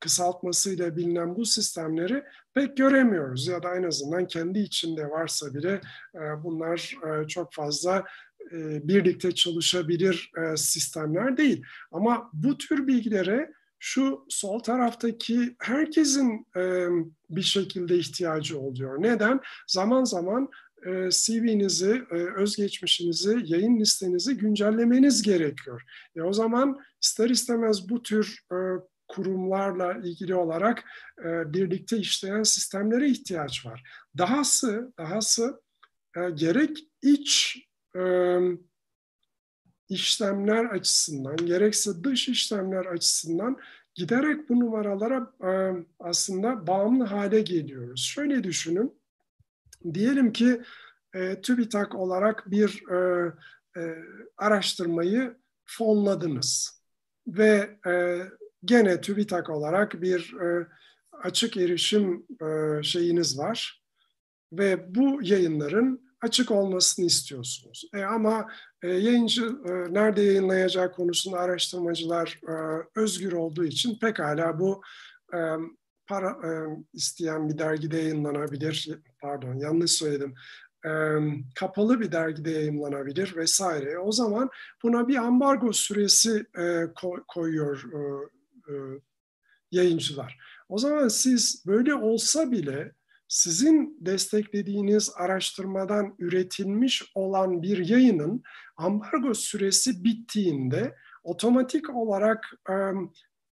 S2: kısaltmasıyla bilinen bu sistemleri pek göremiyoruz ya da en azından kendi içinde varsa bile e, bunlar e, çok fazla e, birlikte çalışabilir e, sistemler değil. Ama bu tür bilgilere şu sol taraftaki herkesin e, bir şekilde ihtiyacı oluyor. Neden? Zaman zaman CV'nizi, e, özgeçmişinizi, yayın listenizi güncellemeniz gerekiyor. E o zaman ister istemez bu tür e, kurumlarla ilgili olarak e, birlikte işleyen sistemlere ihtiyaç var. Dahası, dahası e, gerek iç e, işlemler açısından, gerekse dış işlemler açısından giderek bu numaralara e, aslında bağımlı hale geliyoruz. Şöyle düşünün, diyelim ki e, TÜBİTAK olarak bir e, e, araştırmayı fonladınız ve e, gene TÜBİTAK olarak bir e, açık erişim e, şeyiniz var ve bu yayınların açık olmasını istiyorsunuz. E, ama e, yayıncı e, nerede yayınlayacağı konusunda araştırmacılar e, özgür olduğu için pekala bu e, para e, isteyen bir dergide yayınlanabilir. Pardon yanlış söyledim. E, kapalı bir dergide yayınlanabilir vesaire. O zaman buna bir ambargo süresi e, koyuyor e, e, yayıncılar. O zaman siz böyle olsa bile sizin desteklediğiniz araştırmadan üretilmiş olan bir yayının ambargo süresi bittiğinde otomatik olarak e,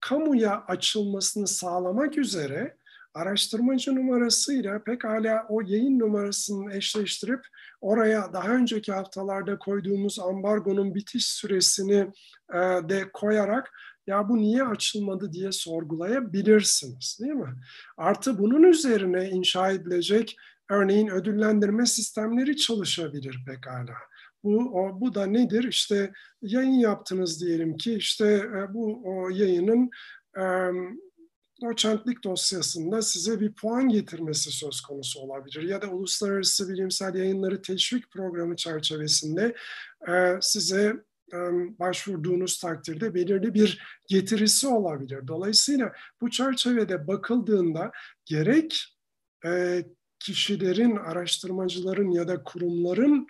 S2: kamuya açılmasını sağlamak üzere araştırmacı numarasıyla pekala o yayın numarasını eşleştirip oraya daha önceki haftalarda koyduğumuz ambargonun bitiş süresini e, de koyarak ya bu niye açılmadı diye sorgulayabilirsiniz değil mi? Artı bunun üzerine inşa edilecek örneğin ödüllendirme sistemleri çalışabilir pekala. Bu, o, bu da nedir? İşte yayın yaptınız diyelim ki işte e, bu o yayının e, doçentlik dosyasında size bir puan getirmesi söz konusu olabilir. Ya da uluslararası bilimsel yayınları teşvik programı çerçevesinde e, size başvurduğunuz takdirde belirli bir getirisi olabilir. Dolayısıyla bu çerçevede bakıldığında gerek kişilerin, araştırmacıların ya da kurumların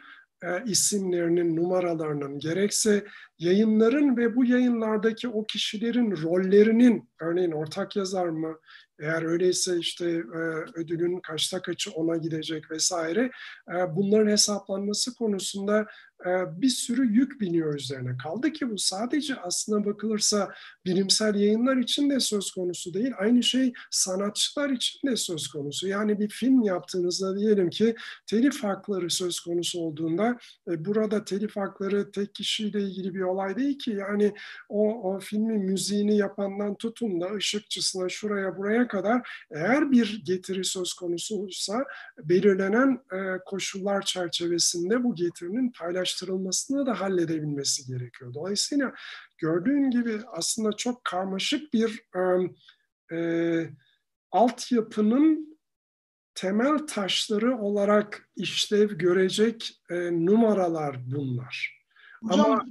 S2: isimlerinin, numaralarının, gerekse yayınların ve bu yayınlardaki o kişilerin rollerinin, örneğin ortak yazar mı, eğer öyleyse işte e, ödülün kaçta kaçı ona gidecek vesaire e, bunların hesaplanması konusunda e, bir sürü yük biniyor üzerine. Kaldı ki bu sadece aslına bakılırsa bilimsel yayınlar için de söz konusu değil. Aynı şey sanatçılar için de söz konusu. Yani bir film yaptığınızda diyelim ki telif hakları söz konusu olduğunda burada telif hakları tek kişiyle ilgili bir olay değil ki. Yani o, o filmin müziğini yapandan tutun da ışıkçısına şuraya buraya kadar eğer bir getiri söz konusu olursa belirlenen e, koşullar çerçevesinde bu getirinin paylaştırılmasını da halledebilmesi gerekiyor. Dolayısıyla gördüğün gibi aslında çok karmaşık bir e, e, altyapının temel taşları olarak işlev görecek e, numaralar bunlar.
S1: Hocam Ama,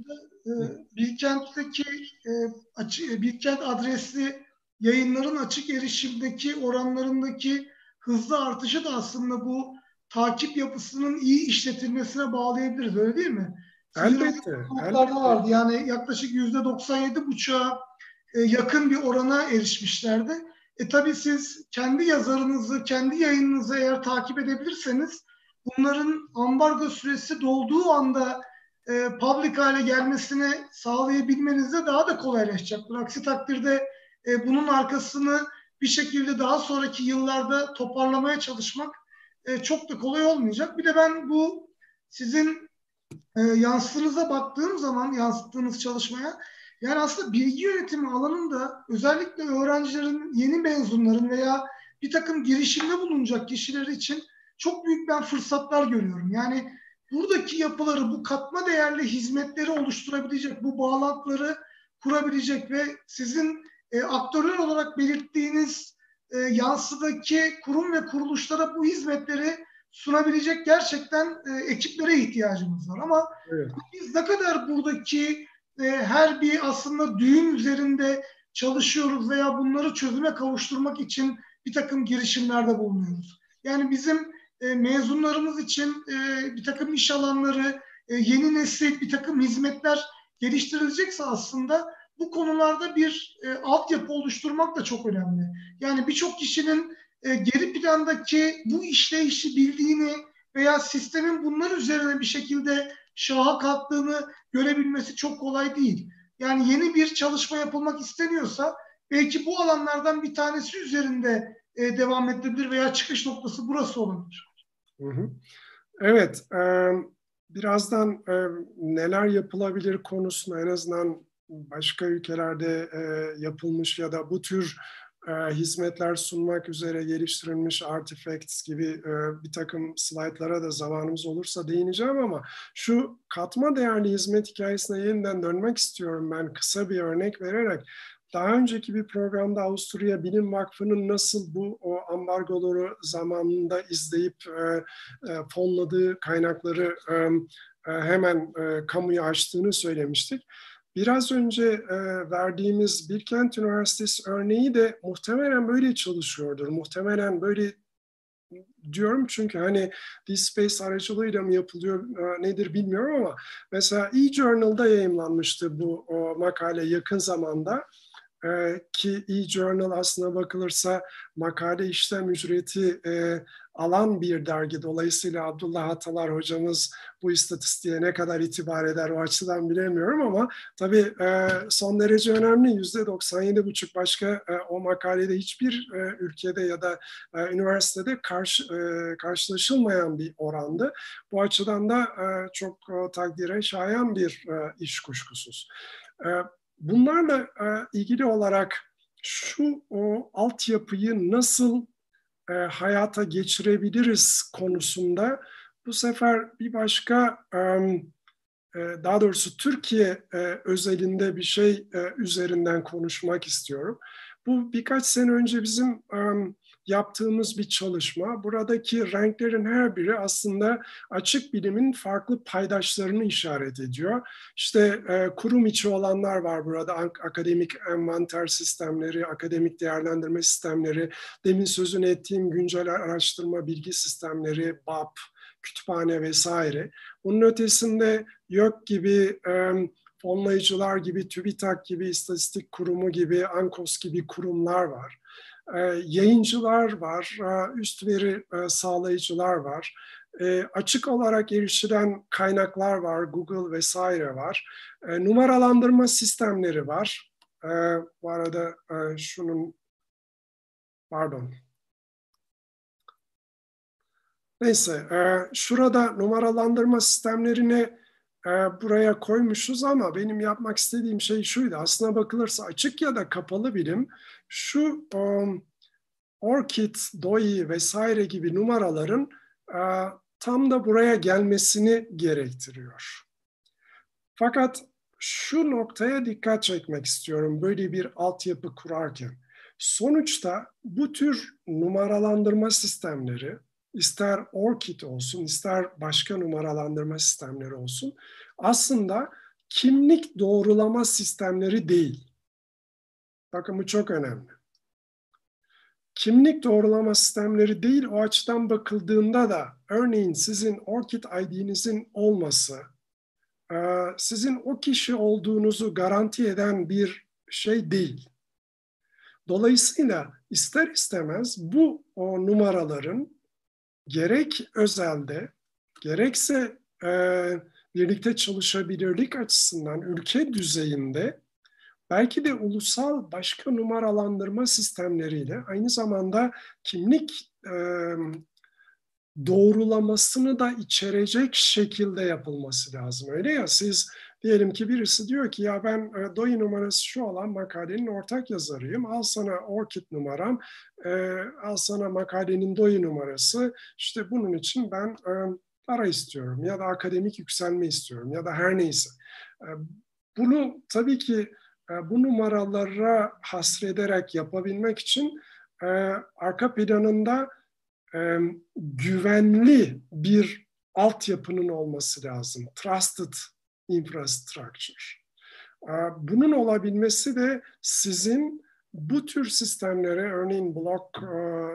S1: e, Bilkent'teki e, açı, Bilkent adresli yayınların açık erişimdeki oranlarındaki hızlı artışı da aslında bu takip yapısının iyi işletilmesine bağlayabiliriz öyle değil mi?
S2: elbette. elbette.
S1: vardı yani yaklaşık yüzde 97 buçuğa e, yakın bir orana erişmişlerdi. E tabi siz kendi yazarınızı, kendi yayınınızı eğer takip edebilirseniz bunların ambargo süresi dolduğu anda e, public hale gelmesini sağlayabilmeniz de daha da kolaylaşacaktır. Aksi takdirde e, bunun arkasını bir şekilde daha sonraki yıllarda toparlamaya çalışmak e, çok da kolay olmayacak. Bir de ben bu sizin e, yansıtınıza baktığım zaman yansıttığınız çalışmaya yani aslında bilgi yönetimi alanında özellikle öğrencilerin, yeni mezunların veya bir takım girişimde bulunacak kişiler için çok büyük ben fırsatlar görüyorum. Yani buradaki yapıları, bu katma değerli hizmetleri oluşturabilecek, bu bağlantıları kurabilecek ve sizin e, aktörler olarak belirttiğiniz e, yansıdaki kurum ve kuruluşlara bu hizmetleri sunabilecek gerçekten e, ekiplere ihtiyacımız var. Ama evet. biz ne kadar buradaki e, her bir aslında düğüm üzerinde çalışıyoruz veya bunları çözüme kavuşturmak için bir takım girişimlerde bulunuyoruz. Yani bizim e, mezunlarımız için e, bir takım iş alanları, e, yeni nesil bir takım hizmetler geliştirilecekse aslında bu konularda bir e, altyapı oluşturmak da çok önemli. Yani birçok kişinin e, geri plandaki bu işleyişi bildiğini veya sistemin bunlar üzerine bir şekilde şaha kalktığını görebilmesi çok kolay değil. Yani yeni bir çalışma yapılmak isteniyorsa belki bu alanlardan bir tanesi üzerinde e, devam edilebilir veya çıkış noktası burası olabilir.
S2: Hı hı. Evet, e, birazdan e, neler yapılabilir konusunda en azından başka ülkelerde e, yapılmış ya da bu tür e, hizmetler sunmak üzere geliştirilmiş artifacts gibi e, bir takım slaytlara da zamanımız olursa değineceğim ama şu katma değerli hizmet hikayesine yeniden dönmek istiyorum ben kısa bir örnek vererek. Daha önceki bir programda Avusturya Bilim Vakfı'nın nasıl bu o ambargoları zamanında izleyip e, e, fonladığı kaynakları e, e, hemen e, kamuya açtığını söylemiştik. Biraz önce e, verdiğimiz Bilkent Üniversitesi örneği de muhtemelen böyle çalışıyordur. Muhtemelen böyle diyorum çünkü hani DSpace aracılığıyla mı yapılıyor e, nedir bilmiyorum ama mesela e-Journal'da yayınlanmıştı bu o makale yakın zamanda e, ki e-Journal aslına bakılırsa makale işlem ücreti e, alan bir dergi. Dolayısıyla Abdullah Atalar hocamız bu istatistiğe ne kadar itibar eder o açıdan bilemiyorum ama tabii e, son derece önemli. Yüzde 97 buçuk başka e, o makalede hiçbir e, ülkede ya da e, üniversitede karşı, e, karşılaşılmayan bir orandı. Bu açıdan da e, çok e, takdire şayan bir e, iş kuşkusuz. E, bunlarla e, ilgili olarak şu o altyapıyı nasıl e, hayata geçirebiliriz konusunda bu sefer bir başka e, daha doğrusu Türkiye e, özelinde bir şey e, üzerinden konuşmak istiyorum. Bu birkaç sene önce bizim e, yaptığımız bir çalışma. Buradaki renklerin her biri aslında açık bilimin farklı paydaşlarını işaret ediyor. İşte e, kurum içi olanlar var burada. Akademik envanter sistemleri, akademik değerlendirme sistemleri, demin sözünü ettiğim güncel araştırma bilgi sistemleri, BAP, kütüphane vesaire. Bunun ötesinde YÖK gibi, e, fonlayıcılar gibi, TÜBİTAK gibi, istatistik kurumu gibi, ANKOS gibi kurumlar var. E, yayıncılar var, e, üst veri e, sağlayıcılar var. Açık olarak erişilen kaynaklar var, Google vesaire var. Numaralandırma sistemleri var. Bu arada şunun, pardon, Neyse, şurada numaralandırma sistemlerini buraya koymuşuz ama benim yapmak istediğim şey şuydu. Aslına bakılırsa açık ya da kapalı bilim şu um, ORCID, DOI vesaire gibi numaraların uh, tam da buraya gelmesini gerektiriyor. Fakat şu noktaya dikkat çekmek istiyorum böyle bir altyapı kurarken. Sonuçta bu tür numaralandırma sistemleri ister ORCID olsun ister başka numaralandırma sistemleri olsun aslında kimlik doğrulama sistemleri değil. Bakın bu çok önemli. Kimlik doğrulama sistemleri değil o açıdan bakıldığında da örneğin sizin ORCID ID'nizin olması e, sizin o kişi olduğunuzu garanti eden bir şey değil. Dolayısıyla ister istemez bu o numaraların gerek özelde gerekse e, birlikte çalışabilirlik açısından ülke düzeyinde belki de ulusal başka numaralandırma sistemleriyle aynı zamanda kimlik e, doğrulamasını da içerecek şekilde yapılması lazım. Öyle ya siz diyelim ki birisi diyor ki ya ben e, DOI numarası şu olan makalenin ortak yazarıyım. Al sana ORCID numaram, e, al sana makalenin DOI numarası. İşte bunun için ben e, para istiyorum ya da akademik yükselme istiyorum ya da her neyse. Bunu tabii ki bu numaralara hasrederek yapabilmek için arka planında güvenli bir altyapının olması lazım. Trusted infrastructure. Bunun olabilmesi de sizin bu tür sistemlere örneğin blok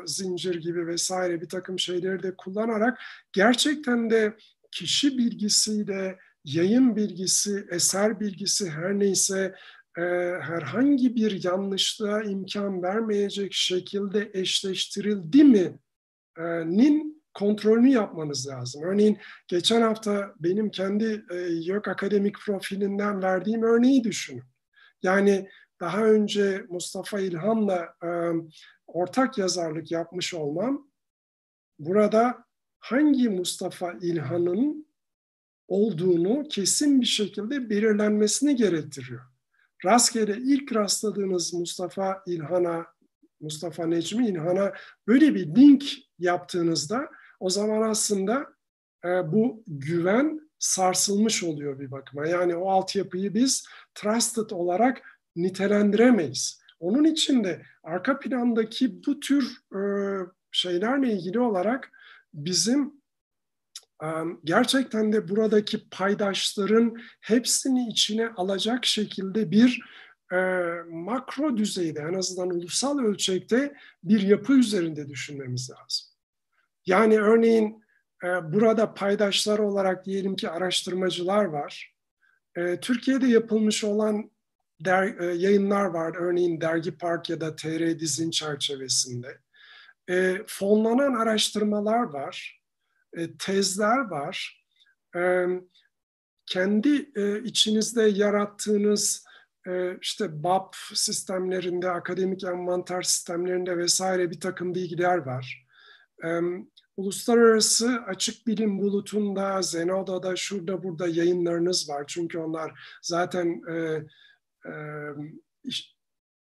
S2: zincir gibi vesaire bir takım şeyleri de kullanarak gerçekten de kişi bilgisiyle yayın bilgisi, eser bilgisi her neyse e, herhangi bir yanlışlığa imkan vermeyecek şekilde eşleştirildi mi e, nin kontrolünü yapmanız lazım. Örneğin geçen hafta benim kendi e, YÖK akademik profilinden verdiğim örneği düşünün. Yani daha önce Mustafa İlhan'la e, ortak yazarlık yapmış olmam burada hangi Mustafa İlhan'ın olduğunu kesin bir şekilde belirlenmesini gerektiriyor rastgele ilk rastladığınız Mustafa İlhan'a Mustafa Necmi İlhan'a böyle bir link yaptığınızda o zaman aslında e, bu güven sarsılmış oluyor bir bakıma. Yani o altyapıyı biz trusted olarak nitelendiremeyiz. Onun için de arka plandaki bu tür e, şeylerle ilgili olarak bizim e, gerçekten de buradaki paydaşların hepsini içine alacak şekilde bir e, makro düzeyde en azından ulusal ölçekte bir yapı üzerinde düşünmemiz lazım. Yani örneğin e, burada paydaşlar olarak diyelim ki araştırmacılar var. E, Türkiye'de yapılmış olan der, e, yayınlar var. Örneğin Dergi Park ya da TR Dizin çerçevesinde. Fonlanan araştırmalar var. Tezler var. Kendi içinizde yarattığınız işte BAP sistemlerinde, akademik envanter sistemlerinde vesaire bir takım bilgiler var. Uluslararası açık bilim bulutunda, Zenoda'da, şurada burada yayınlarınız var. Çünkü onlar zaten e, e,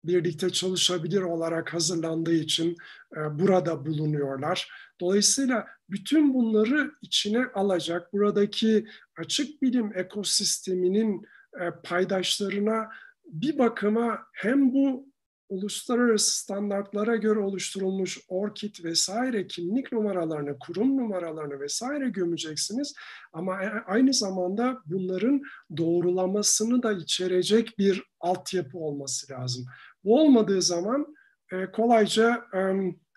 S2: birlikte çalışabilir olarak hazırlandığı için e, burada bulunuyorlar. Dolayısıyla bütün bunları içine alacak, buradaki açık bilim ekosisteminin e, paydaşlarına bir bakıma hem bu uluslararası standartlara göre oluşturulmuş ORKİD vesaire kimlik numaralarını, kurum numaralarını vesaire gömeceksiniz. Ama e, aynı zamanda bunların doğrulamasını da içerecek bir altyapı olması lazım. Bu olmadığı zaman e, kolayca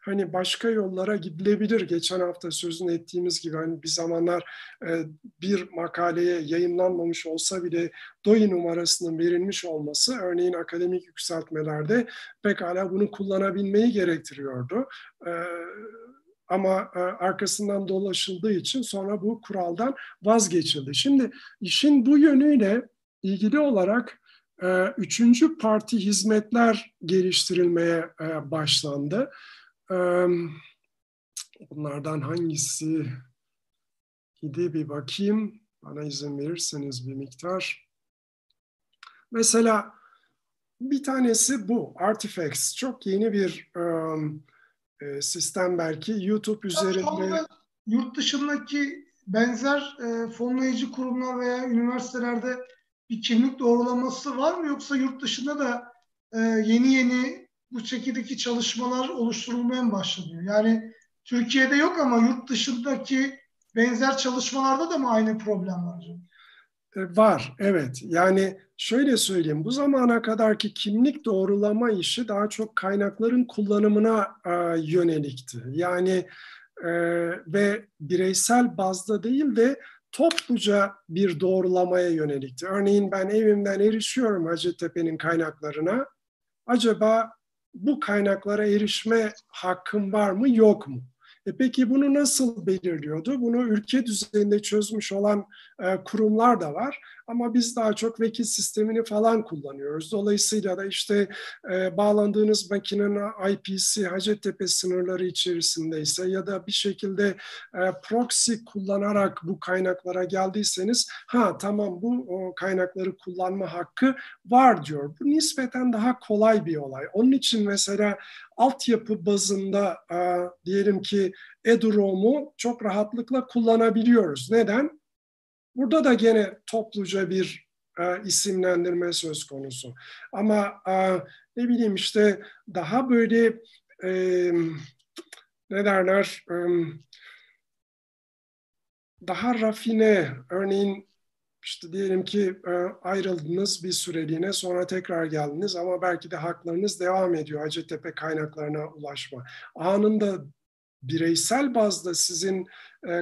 S2: hani başka yollara gidilebilir. Geçen hafta sözünü ettiğimiz gibi hani bir zamanlar e, bir makaleye yayınlanmamış olsa bile DOI numarasının verilmiş olması örneğin akademik yükseltmelerde pekala bunu kullanabilmeyi gerektiriyordu. E, ama e, arkasından dolaşıldığı için sonra bu kuraldan vazgeçildi. Şimdi işin bu yönüyle ilgili olarak üçüncü parti hizmetler geliştirilmeye başlandı. Bunlardan hangisi idi bir bakayım. Bana izin verirseniz bir miktar. Mesela bir tanesi bu. Artifacts. Çok yeni bir um, sistem belki. YouTube üzerinde...
S1: Yurt dışındaki benzer e, fonlayıcı kurumlar veya üniversitelerde bir kimlik doğrulaması var mı? Yoksa yurt dışında da e, yeni yeni bu şekildeki çalışmalar oluşturulmaya başlanıyor? Yani Türkiye'de yok ama yurt dışındaki benzer çalışmalarda da mı aynı problem var?
S2: E, var, evet. Yani şöyle söyleyeyim, bu zamana kadarki kimlik doğrulama işi daha çok kaynakların kullanımına e, yönelikti. Yani e, ve bireysel bazda değil de topluca bir doğrulamaya yönelikti. Örneğin ben evimden erişiyorum Hacettepe'nin kaynaklarına. Acaba bu kaynaklara erişme hakkım var mı yok mu? E peki bunu nasıl belirliyordu? Bunu ülke düzeyinde çözmüş olan e, kurumlar da var. Ama biz daha çok vekil sistemini falan kullanıyoruz. Dolayısıyla da işte e, bağlandığınız makinenin IP'si Hacettepe sınırları içerisindeyse ya da bir şekilde e, proxy kullanarak bu kaynaklara geldiyseniz ha tamam bu o kaynakları kullanma hakkı var diyor. Bu nispeten daha kolay bir olay. Onun için mesela altyapı bazında e, diyelim ki EduROM'u çok rahatlıkla kullanabiliyoruz. Neden? Burada da gene topluca bir e, isimlendirme söz konusu. Ama e, ne bileyim işte daha böyle e, ne derler e, daha rafine örneğin işte diyelim ki e, ayrıldınız bir süreliğine sonra tekrar geldiniz ama belki de haklarınız devam ediyor Hacettepe kaynaklarına ulaşma. Anında bireysel bazda sizin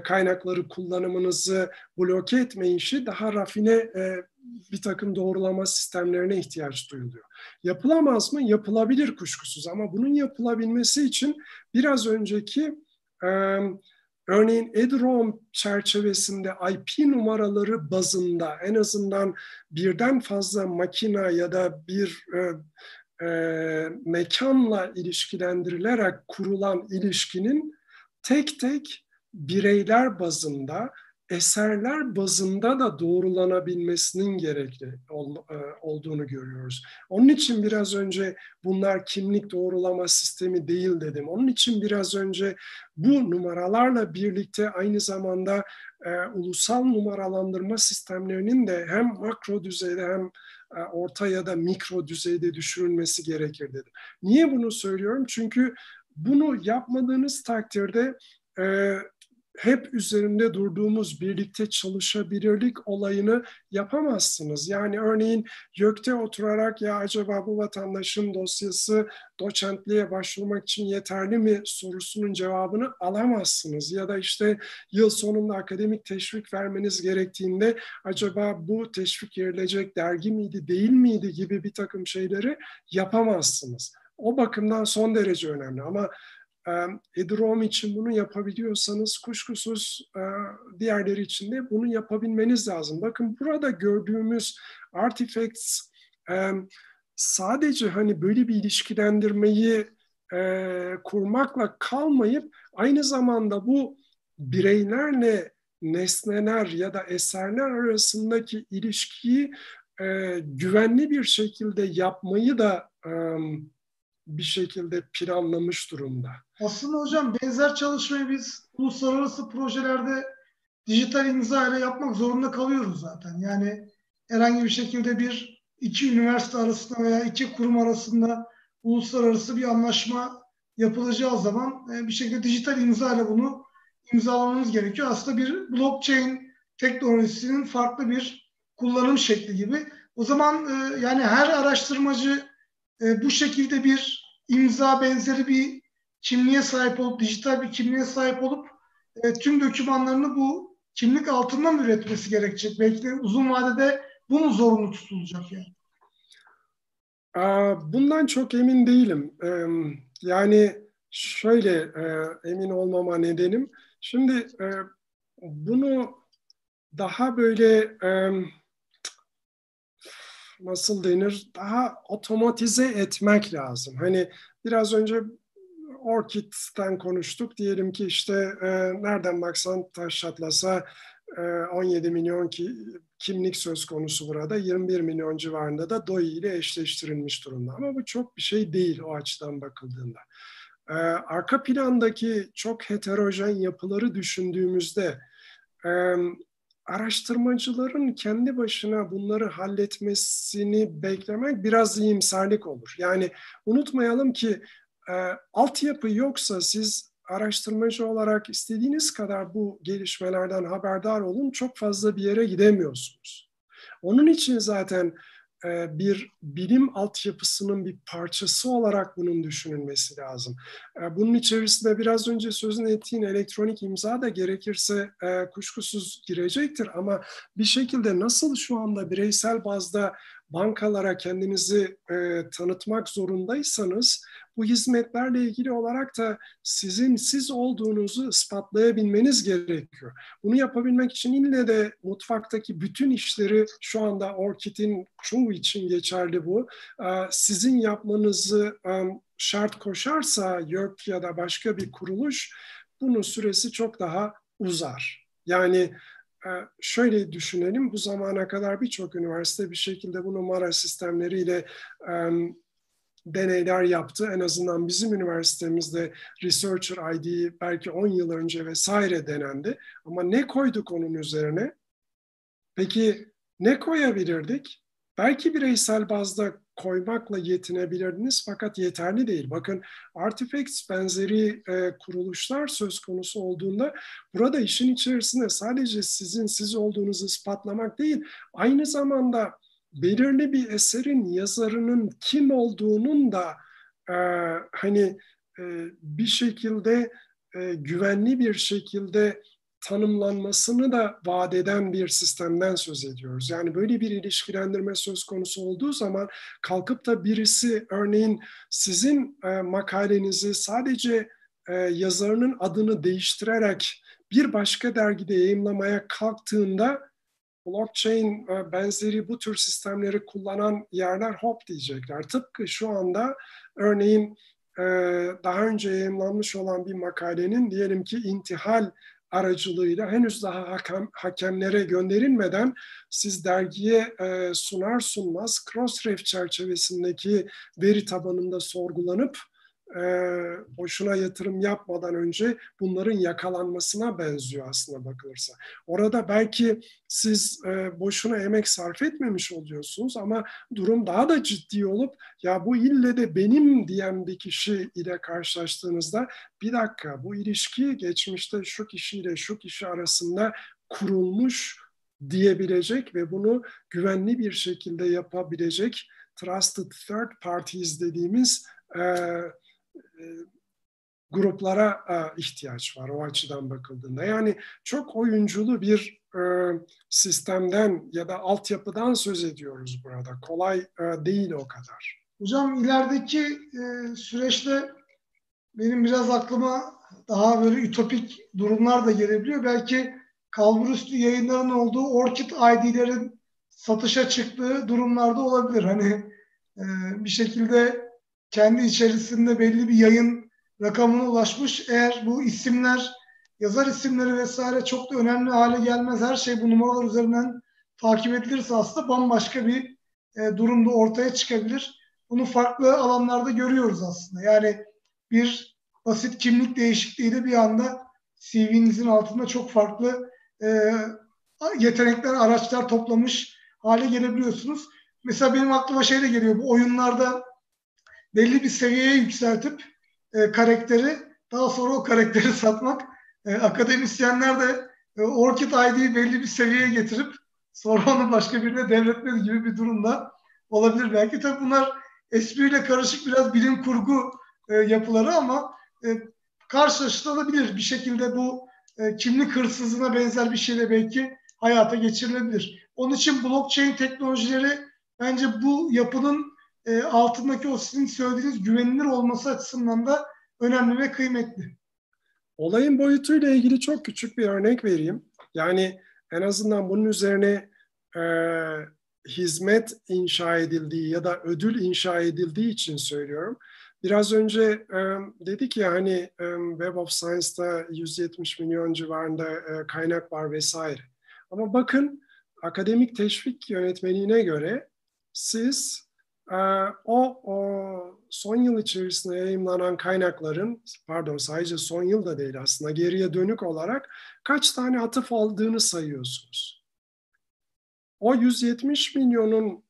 S2: kaynakları kullanımınızı bloke etme işi daha rafine e, bir takım doğrulama sistemlerine ihtiyaç duyuluyor. Yapılamaz mı? Yapılabilir kuşkusuz ama bunun yapılabilmesi için biraz önceki e, örneğin EDROM çerçevesinde IP numaraları bazında en azından birden fazla makina ya da bir e, e, mekanla ilişkilendirilerek kurulan ilişkinin tek tek bireyler bazında eserler bazında da doğrulanabilmesinin gerekli ol, e, olduğunu görüyoruz. Onun için biraz önce bunlar kimlik doğrulama sistemi değil dedim. Onun için biraz önce bu numaralarla birlikte aynı zamanda e, ulusal numaralandırma sistemlerinin de hem makro düzeyde hem e, orta ya da mikro düzeyde düşünülmesi gerekir dedim. Niye bunu söylüyorum? Çünkü bunu yapmadığınız takdirde e, hep üzerinde durduğumuz birlikte çalışabilirlik olayını yapamazsınız. Yani örneğin YÖK'te oturarak ya acaba bu vatandaşın dosyası doçentliğe başvurmak için yeterli mi sorusunun cevabını alamazsınız. Ya da işte yıl sonunda akademik teşvik vermeniz gerektiğinde acaba bu teşvik verilecek dergi miydi değil miydi gibi bir takım şeyleri yapamazsınız. O bakımdan son derece önemli ama Edrom için bunu yapabiliyorsanız kuşkusuz diğerleri için de bunu yapabilmeniz lazım. Bakın burada gördüğümüz artifacts sadece hani böyle bir ilişkilendirmeyi kurmakla kalmayıp aynı zamanda bu bireylerle nesneler ya da eserler arasındaki ilişkiyi güvenli bir şekilde yapmayı da bir şekilde planlamış durumda.
S1: Aslında hocam benzer çalışmayı biz uluslararası projelerde dijital imza ile yapmak zorunda kalıyoruz zaten. Yani herhangi bir şekilde bir iki üniversite arasında veya iki kurum arasında uluslararası bir anlaşma yapılacağı zaman e, bir şekilde dijital imza ile bunu imzalamamız gerekiyor. Aslında bir blockchain teknolojisinin farklı bir kullanım şekli gibi. O zaman e, yani her araştırmacı e, bu şekilde bir imza benzeri bir kimliğe sahip olup, dijital bir kimliğe sahip olup e, tüm dokümanlarını bu kimlik altından üretmesi gerekecek. Belki de uzun vadede bu mu zorunlu tutulacak yani?
S2: Bundan çok emin değilim. Yani şöyle emin olmama nedenim. Şimdi bunu daha böyle nasıl denir daha otomatize etmek lazım. Hani biraz önce Orchid'den konuştuk. Diyelim ki işte e, nereden baksan taş çatlasa e, 17 milyon ki, kimlik söz konusu burada. 21 milyon civarında da DOI ile eşleştirilmiş durumda. Ama bu çok bir şey değil o açıdan bakıldığında. E, arka plandaki çok heterojen yapıları düşündüğümüzde e, araştırmacıların kendi başına bunları halletmesini beklemek biraz iyimserlik olur. Yani unutmayalım ki e, altyapı yoksa siz araştırmacı olarak istediğiniz kadar bu gelişmelerden haberdar olun çok fazla bir yere gidemiyorsunuz. Onun için zaten e, bir bilim altyapısının bir parçası olarak bunun düşünülmesi lazım. E, bunun içerisinde biraz önce sözünü ettiğin elektronik imza da gerekirse e, kuşkusuz girecektir ama bir şekilde nasıl şu anda bireysel bazda bankalara kendinizi e, tanıtmak zorundaysanız bu hizmetlerle ilgili olarak da sizin siz olduğunuzu ispatlayabilmeniz gerekiyor. Bunu yapabilmek için ille de mutfaktaki bütün işleri şu anda Orkid'in çoğu için geçerli bu. E, sizin yapmanızı e, şart koşarsa YÖK ya da başka bir kuruluş bunun süresi çok daha uzar. Yani şöyle düşünelim, bu zamana kadar birçok üniversite bir şekilde bu numara sistemleriyle deneyler yaptı. En azından bizim üniversitemizde Researcher ID belki 10 yıl önce vesaire denendi. Ama ne koyduk onun üzerine? Peki ne koyabilirdik? Belki bireysel bazda koymakla yetinebilirdiniz fakat yeterli değil. Bakın Artifacts benzeri e, kuruluşlar söz konusu olduğunda burada işin içerisinde sadece sizin siz olduğunuzu ispatlamak değil, aynı zamanda belirli bir eserin yazarının kim olduğunun da e, hani e, bir şekilde e, güvenli bir şekilde tanımlanmasını da vaat eden bir sistemden söz ediyoruz. Yani böyle bir ilişkilendirme söz konusu olduğu zaman kalkıp da birisi örneğin sizin e, makalenizi sadece e, yazarının adını değiştirerek bir başka dergide yayınlamaya kalktığında blockchain e, benzeri bu tür sistemleri kullanan yerler hop diyecekler. Tıpkı şu anda örneğin e, daha önce yayınlanmış olan bir makalenin diyelim ki intihal aracılığıyla henüz daha hakem, hakemlere gönderilmeden siz dergiye e, sunar sunmaz Crossref çerçevesindeki veri tabanında sorgulanıp e, boşuna yatırım yapmadan önce bunların yakalanmasına benziyor aslında bakılırsa. Orada belki siz e, boşuna emek sarf etmemiş oluyorsunuz ama durum daha da ciddi olup ya bu ille de benim diyen bir kişi ile karşılaştığınızda bir dakika bu ilişki geçmişte şu kişiyle şu kişi arasında kurulmuş diyebilecek ve bunu güvenli bir şekilde yapabilecek trusted third parties dediğimiz e, gruplara e, ihtiyaç var o açıdan bakıldığında. Yani çok oyunculu bir e, sistemden ya da altyapıdan söz ediyoruz burada. Kolay değil o kadar.
S1: Hocam ilerideki süreçte benim biraz aklıma daha böyle ütopik durumlar da gelebiliyor. Belki kalburüstü yayınların olduğu Orchid ID'lerin satışa çıktığı durumlarda olabilir. Hani bir şekilde kendi içerisinde belli bir yayın rakamına ulaşmış. Eğer bu isimler, yazar isimleri vesaire çok da önemli hale gelmez. Her şey bu numaralar üzerinden takip edilirse aslında bambaşka bir e, durumda ortaya çıkabilir. Bunu farklı alanlarda görüyoruz aslında. Yani bir basit kimlik değişikliğiyle bir anda CV'nizin altında çok farklı e, yetenekler, araçlar toplamış hale gelebiliyorsunuz. Mesela benim aklıma şey de geliyor. Bu oyunlarda belli bir seviyeye yükseltip e, karakteri daha sonra o karakteri satmak. E, akademisyenler de e, Orchid ID'yi belli bir seviyeye getirip sonra onu başka birine devretmedi gibi bir durumda olabilir belki. Tabii bunlar espriyle karışık biraz bilim kurgu e, yapıları ama e, karşılaştırılabilir. Bir şekilde bu e, kimlik hırsızlığına benzer bir şeyle belki hayata geçirilebilir. Onun için blockchain teknolojileri bence bu yapının e, altındaki o sizin söylediğiniz güvenilir olması açısından da önemli ve kıymetli.
S2: Olayın boyutuyla ilgili çok küçük bir örnek vereyim. Yani en azından bunun üzerine e, hizmet inşa edildiği ya da ödül inşa edildiği için söylüyorum. Biraz önce e, dedik ya hani e, Web of Science'da 170 milyon civarında e, kaynak var vesaire. Ama bakın akademik teşvik yönetmeliğine göre siz o, o son yıl içerisinde yayınlanan kaynakların, pardon sadece son yıl da değil aslında geriye dönük olarak kaç tane atıf aldığını sayıyorsunuz. O 170 milyonun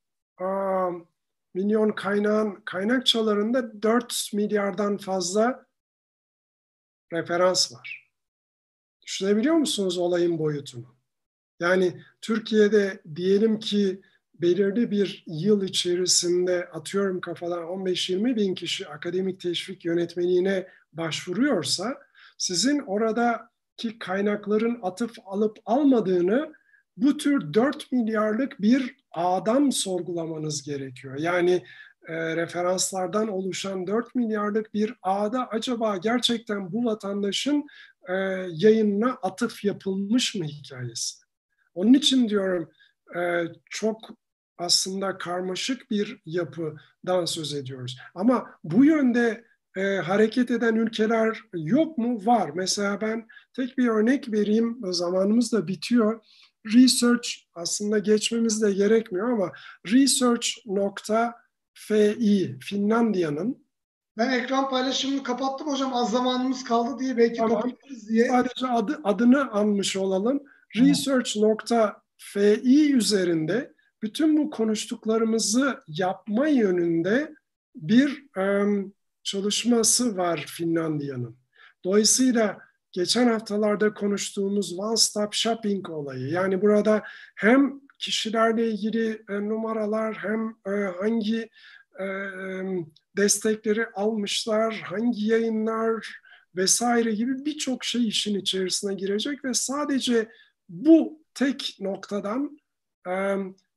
S2: milyon kaynağın kaynakçalarında 4 milyardan fazla referans var. Düşünebiliyor musunuz olayın boyutunu? Yani Türkiye'de diyelim ki belirli bir yıl içerisinde atıyorum kafadan 15-20 bin kişi akademik teşvik yönetmeliğine başvuruyorsa sizin oradaki kaynakların atıf alıp almadığını bu tür 4 milyarlık bir ağdan sorgulamanız gerekiyor. Yani e, referanslardan oluşan 4 milyarlık bir ağda acaba gerçekten bu vatandaşın e, yayınına atıf yapılmış mı hikayesi? Onun için diyorum e, çok aslında karmaşık bir yapıdan söz ediyoruz. Ama bu yönde e, hareket eden ülkeler yok mu? Var. Mesela ben tek bir örnek vereyim. Zamanımız da bitiyor. Research aslında geçmemiz de gerekmiyor ama research.fi Finlandiya'nın
S1: ben ekran paylaşımını kapattım hocam. Az zamanımız kaldı diye belki tamam. kapatırız diye.
S2: Sadece adı, adını anmış olalım. Research.fi üzerinde bütün bu konuştuklarımızı yapma yönünde bir çalışması var Finlandiya'nın. Dolayısıyla geçen haftalarda konuştuğumuz one stop shopping olayı yani burada hem kişilerle ilgili e, numaralar hem e, hangi e, destekleri almışlar, hangi yayınlar vesaire gibi birçok şey işin içerisine girecek ve sadece bu tek noktadan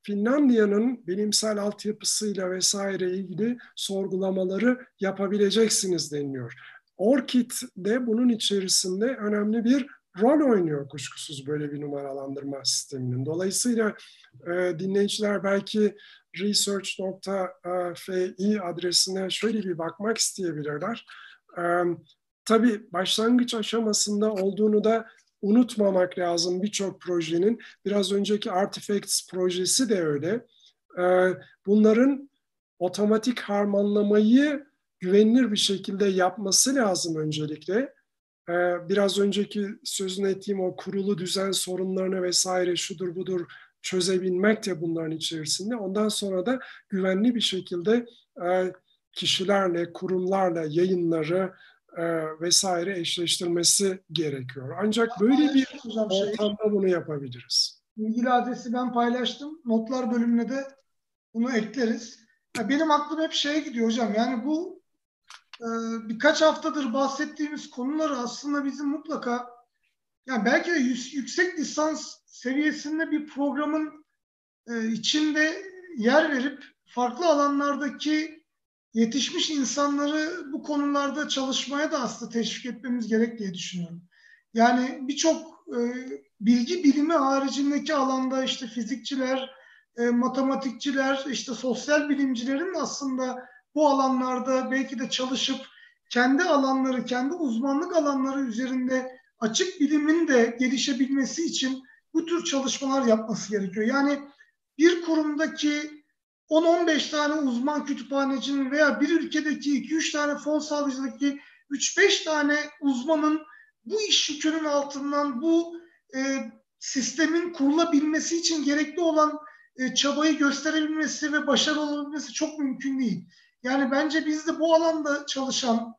S2: Finlandiya'nın bilimsel altyapısıyla vesaire ilgili sorgulamaları yapabileceksiniz deniliyor. ORCID de bunun içerisinde önemli bir rol oynuyor kuşkusuz böyle bir numaralandırma sisteminin. Dolayısıyla e, dinleyiciler belki research.fi adresine şöyle bir bakmak isteyebilirler. E, tabii başlangıç aşamasında olduğunu da unutmamak lazım birçok projenin. Biraz önceki Artifacts projesi de öyle. Ee, bunların otomatik harmanlamayı güvenilir bir şekilde yapması lazım öncelikle. Ee, biraz önceki sözünü ettiğim o kurulu düzen sorunlarını vesaire şudur budur çözebilmek de bunların içerisinde. Ondan sonra da güvenli bir şekilde e, kişilerle, kurumlarla yayınları vesaire eşleştirmesi gerekiyor. Ancak böyle bir ortamda bunu yapabiliriz.
S1: İlgili adresi ben paylaştım. Notlar bölümüne de bunu ekleriz. benim aklım hep şeye gidiyor hocam. Yani bu e, birkaç haftadır bahsettiğimiz konuları aslında bizim mutlaka yani belki de yüksek lisans seviyesinde bir programın e, içinde yer verip farklı alanlardaki yetişmiş insanları bu konularda çalışmaya da aslında teşvik etmemiz gerek diye düşünüyorum. Yani birçok e, bilgi bilimi haricindeki alanda işte fizikçiler, e, matematikçiler, işte sosyal bilimcilerin aslında bu alanlarda belki de çalışıp kendi alanları, kendi uzmanlık alanları üzerinde açık bilimin de gelişebilmesi için bu tür çalışmalar yapması gerekiyor. Yani bir kurumdaki 10-15 tane uzman kütüphanecinin veya bir ülkedeki 2-3 tane fon sağlayıcıdaki 3-5 tane uzmanın bu iş yükünün altından bu e, sistemin kurulabilmesi için gerekli olan e, çabayı gösterebilmesi ve başarılı olabilmesi çok mümkün değil. Yani bence biz de bu alanda çalışan,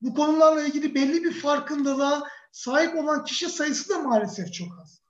S1: bu konularla ilgili belli bir farkındalığa sahip olan kişi sayısı da maalesef çok az.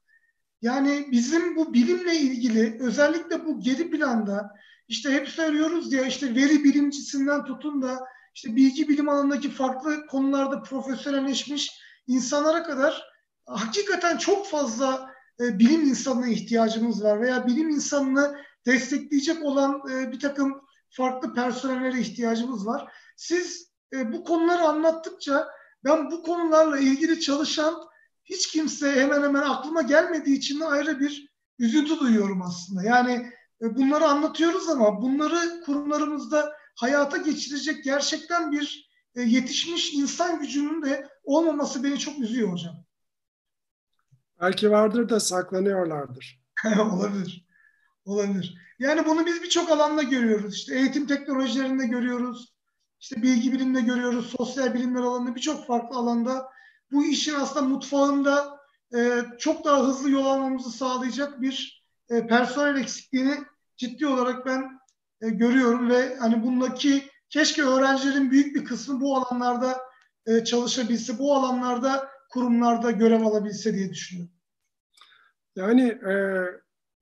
S1: Yani bizim bu bilimle ilgili özellikle bu geri planda işte hep söylüyoruz ya işte veri bilimcisinden tutun da işte bilgi bilim alanındaki farklı konularda profesyonelleşmiş insanlara kadar hakikaten çok fazla e, bilim insanına ihtiyacımız var veya bilim insanını destekleyecek olan e, bir takım farklı personellere ihtiyacımız var. Siz e, bu konuları anlattıkça ben bu konularla ilgili çalışan hiç kimse hemen hemen aklıma gelmediği için de ayrı bir üzüntü duyuyorum aslında. Yani e, bunları anlatıyoruz ama bunları kurumlarımızda hayata geçirecek gerçekten bir e, yetişmiş insan gücünün de olmaması beni çok üzüyor hocam.
S2: Belki vardır da saklanıyorlardır.
S1: olabilir. Olabilir. Yani bunu biz birçok alanda görüyoruz. İşte eğitim teknolojilerinde görüyoruz. İşte bilgi biliminde görüyoruz. Sosyal bilimler alanında birçok farklı alanda bu işin aslında mutfağında e, çok daha hızlı yol almamızı sağlayacak bir e, personel eksikliğini ciddi olarak ben e, görüyorum ve hani bundaki keşke öğrencilerin büyük bir kısmı bu alanlarda e, çalışabilse, bu alanlarda kurumlarda görev alabilse diye düşünüyorum.
S2: Yani e,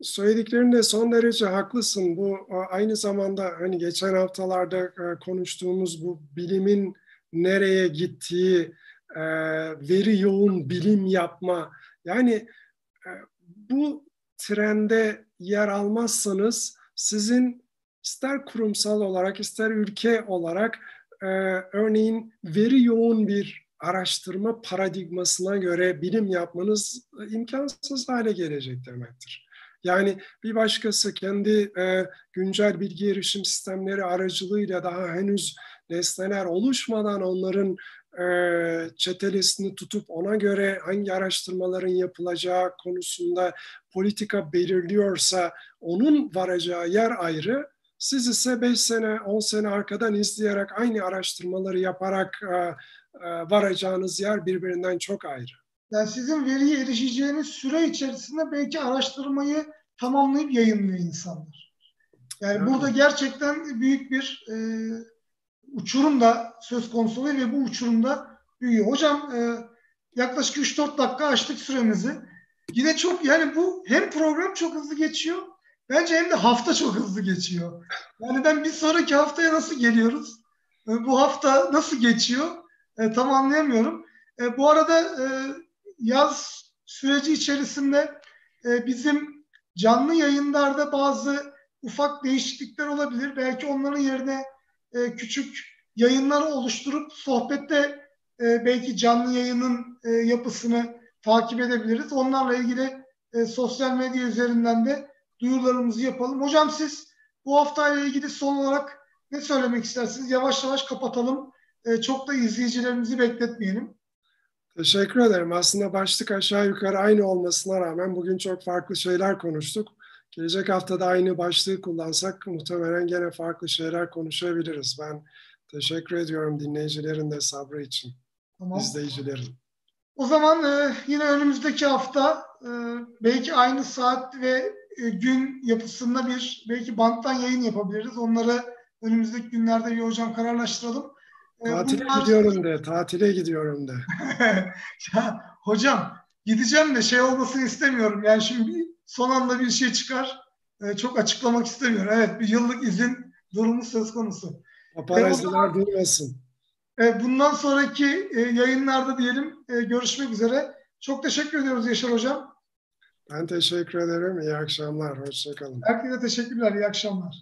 S2: söylediklerinde son derece haklısın. Bu aynı zamanda hani geçen haftalarda e, konuştuğumuz bu bilimin nereye gittiği, e, veri yoğun bilim yapma. Yani e, bu trende yer almazsanız sizin ister kurumsal olarak ister ülke olarak örneğin veri yoğun bir araştırma paradigmasına göre bilim yapmanız imkansız hale gelecek demektir. Yani bir başkası kendi e, güncel bilgi erişim sistemleri aracılığıyla daha henüz nesneler oluşmadan onların e, çetelesini tutup ona göre hangi araştırmaların yapılacağı konusunda politika belirliyorsa onun varacağı yer ayrı. Siz ise 5 sene, 10 sene arkadan izleyerek aynı araştırmaları yaparak e, e, varacağınız yer birbirinden çok ayrı.
S1: Yani sizin veriye erişeceğiniz süre içerisinde belki araştırmayı tamamlayıp yayınlıyor insanlar. Yani evet. burada gerçekten büyük bir e, uçurum da söz konusu oluyor ve bu uçurumda büyüyor. Hocam e, yaklaşık 3-4 dakika açtık süremizi. Yine çok yani bu hem program çok hızlı geçiyor bence hem de hafta çok hızlı geçiyor. Yani ben bir sonraki haftaya nasıl geliyoruz? E, bu hafta nasıl geçiyor? E, tam anlayamıyorum. E, bu arada e, yaz süreci içerisinde e, bizim canlı yayınlarda bazı ufak değişiklikler olabilir. Belki onların yerine e, küçük yayınlar oluşturup sohbette e, belki canlı yayının e, yapısını takip edebiliriz. Onlarla ilgili sosyal medya üzerinden de duyurularımızı yapalım. Hocam siz bu haftayla ilgili son olarak ne söylemek istersiniz? Yavaş yavaş kapatalım. Çok da izleyicilerimizi bekletmeyelim.
S2: Teşekkür ederim. Aslında başlık aşağı yukarı aynı olmasına rağmen bugün çok farklı şeyler konuştuk. Gelecek hafta da aynı başlığı kullansak muhtemelen gene farklı şeyler konuşabiliriz. Ben teşekkür ediyorum dinleyicilerin de sabrı için, tamam. izleyicilerin.
S1: O zaman e, yine önümüzdeki hafta e, belki aynı saat ve e, gün yapısında bir belki banttan yayın yapabiliriz. Onları önümüzdeki günlerde bir hocam kararlaştıralım.
S2: E, tatile Bunlar... gidiyorum de, tatile gidiyorum de.
S1: ya, hocam gideceğim de şey olmasını istemiyorum. Yani şimdi son anda bir şey çıkar. E, çok açıklamak istemiyorum. Evet bir yıllık izin durumu söz konusu.
S2: Paparaziler duymasın.
S1: E, bundan sonraki e, yayınlarda diyelim e, görüşmek üzere. Çok teşekkür ediyoruz Yaşar Hocam.
S2: Ben teşekkür ederim. İyi akşamlar. Hoşçakalın.
S1: Herkese teşekkürler. İyi akşamlar.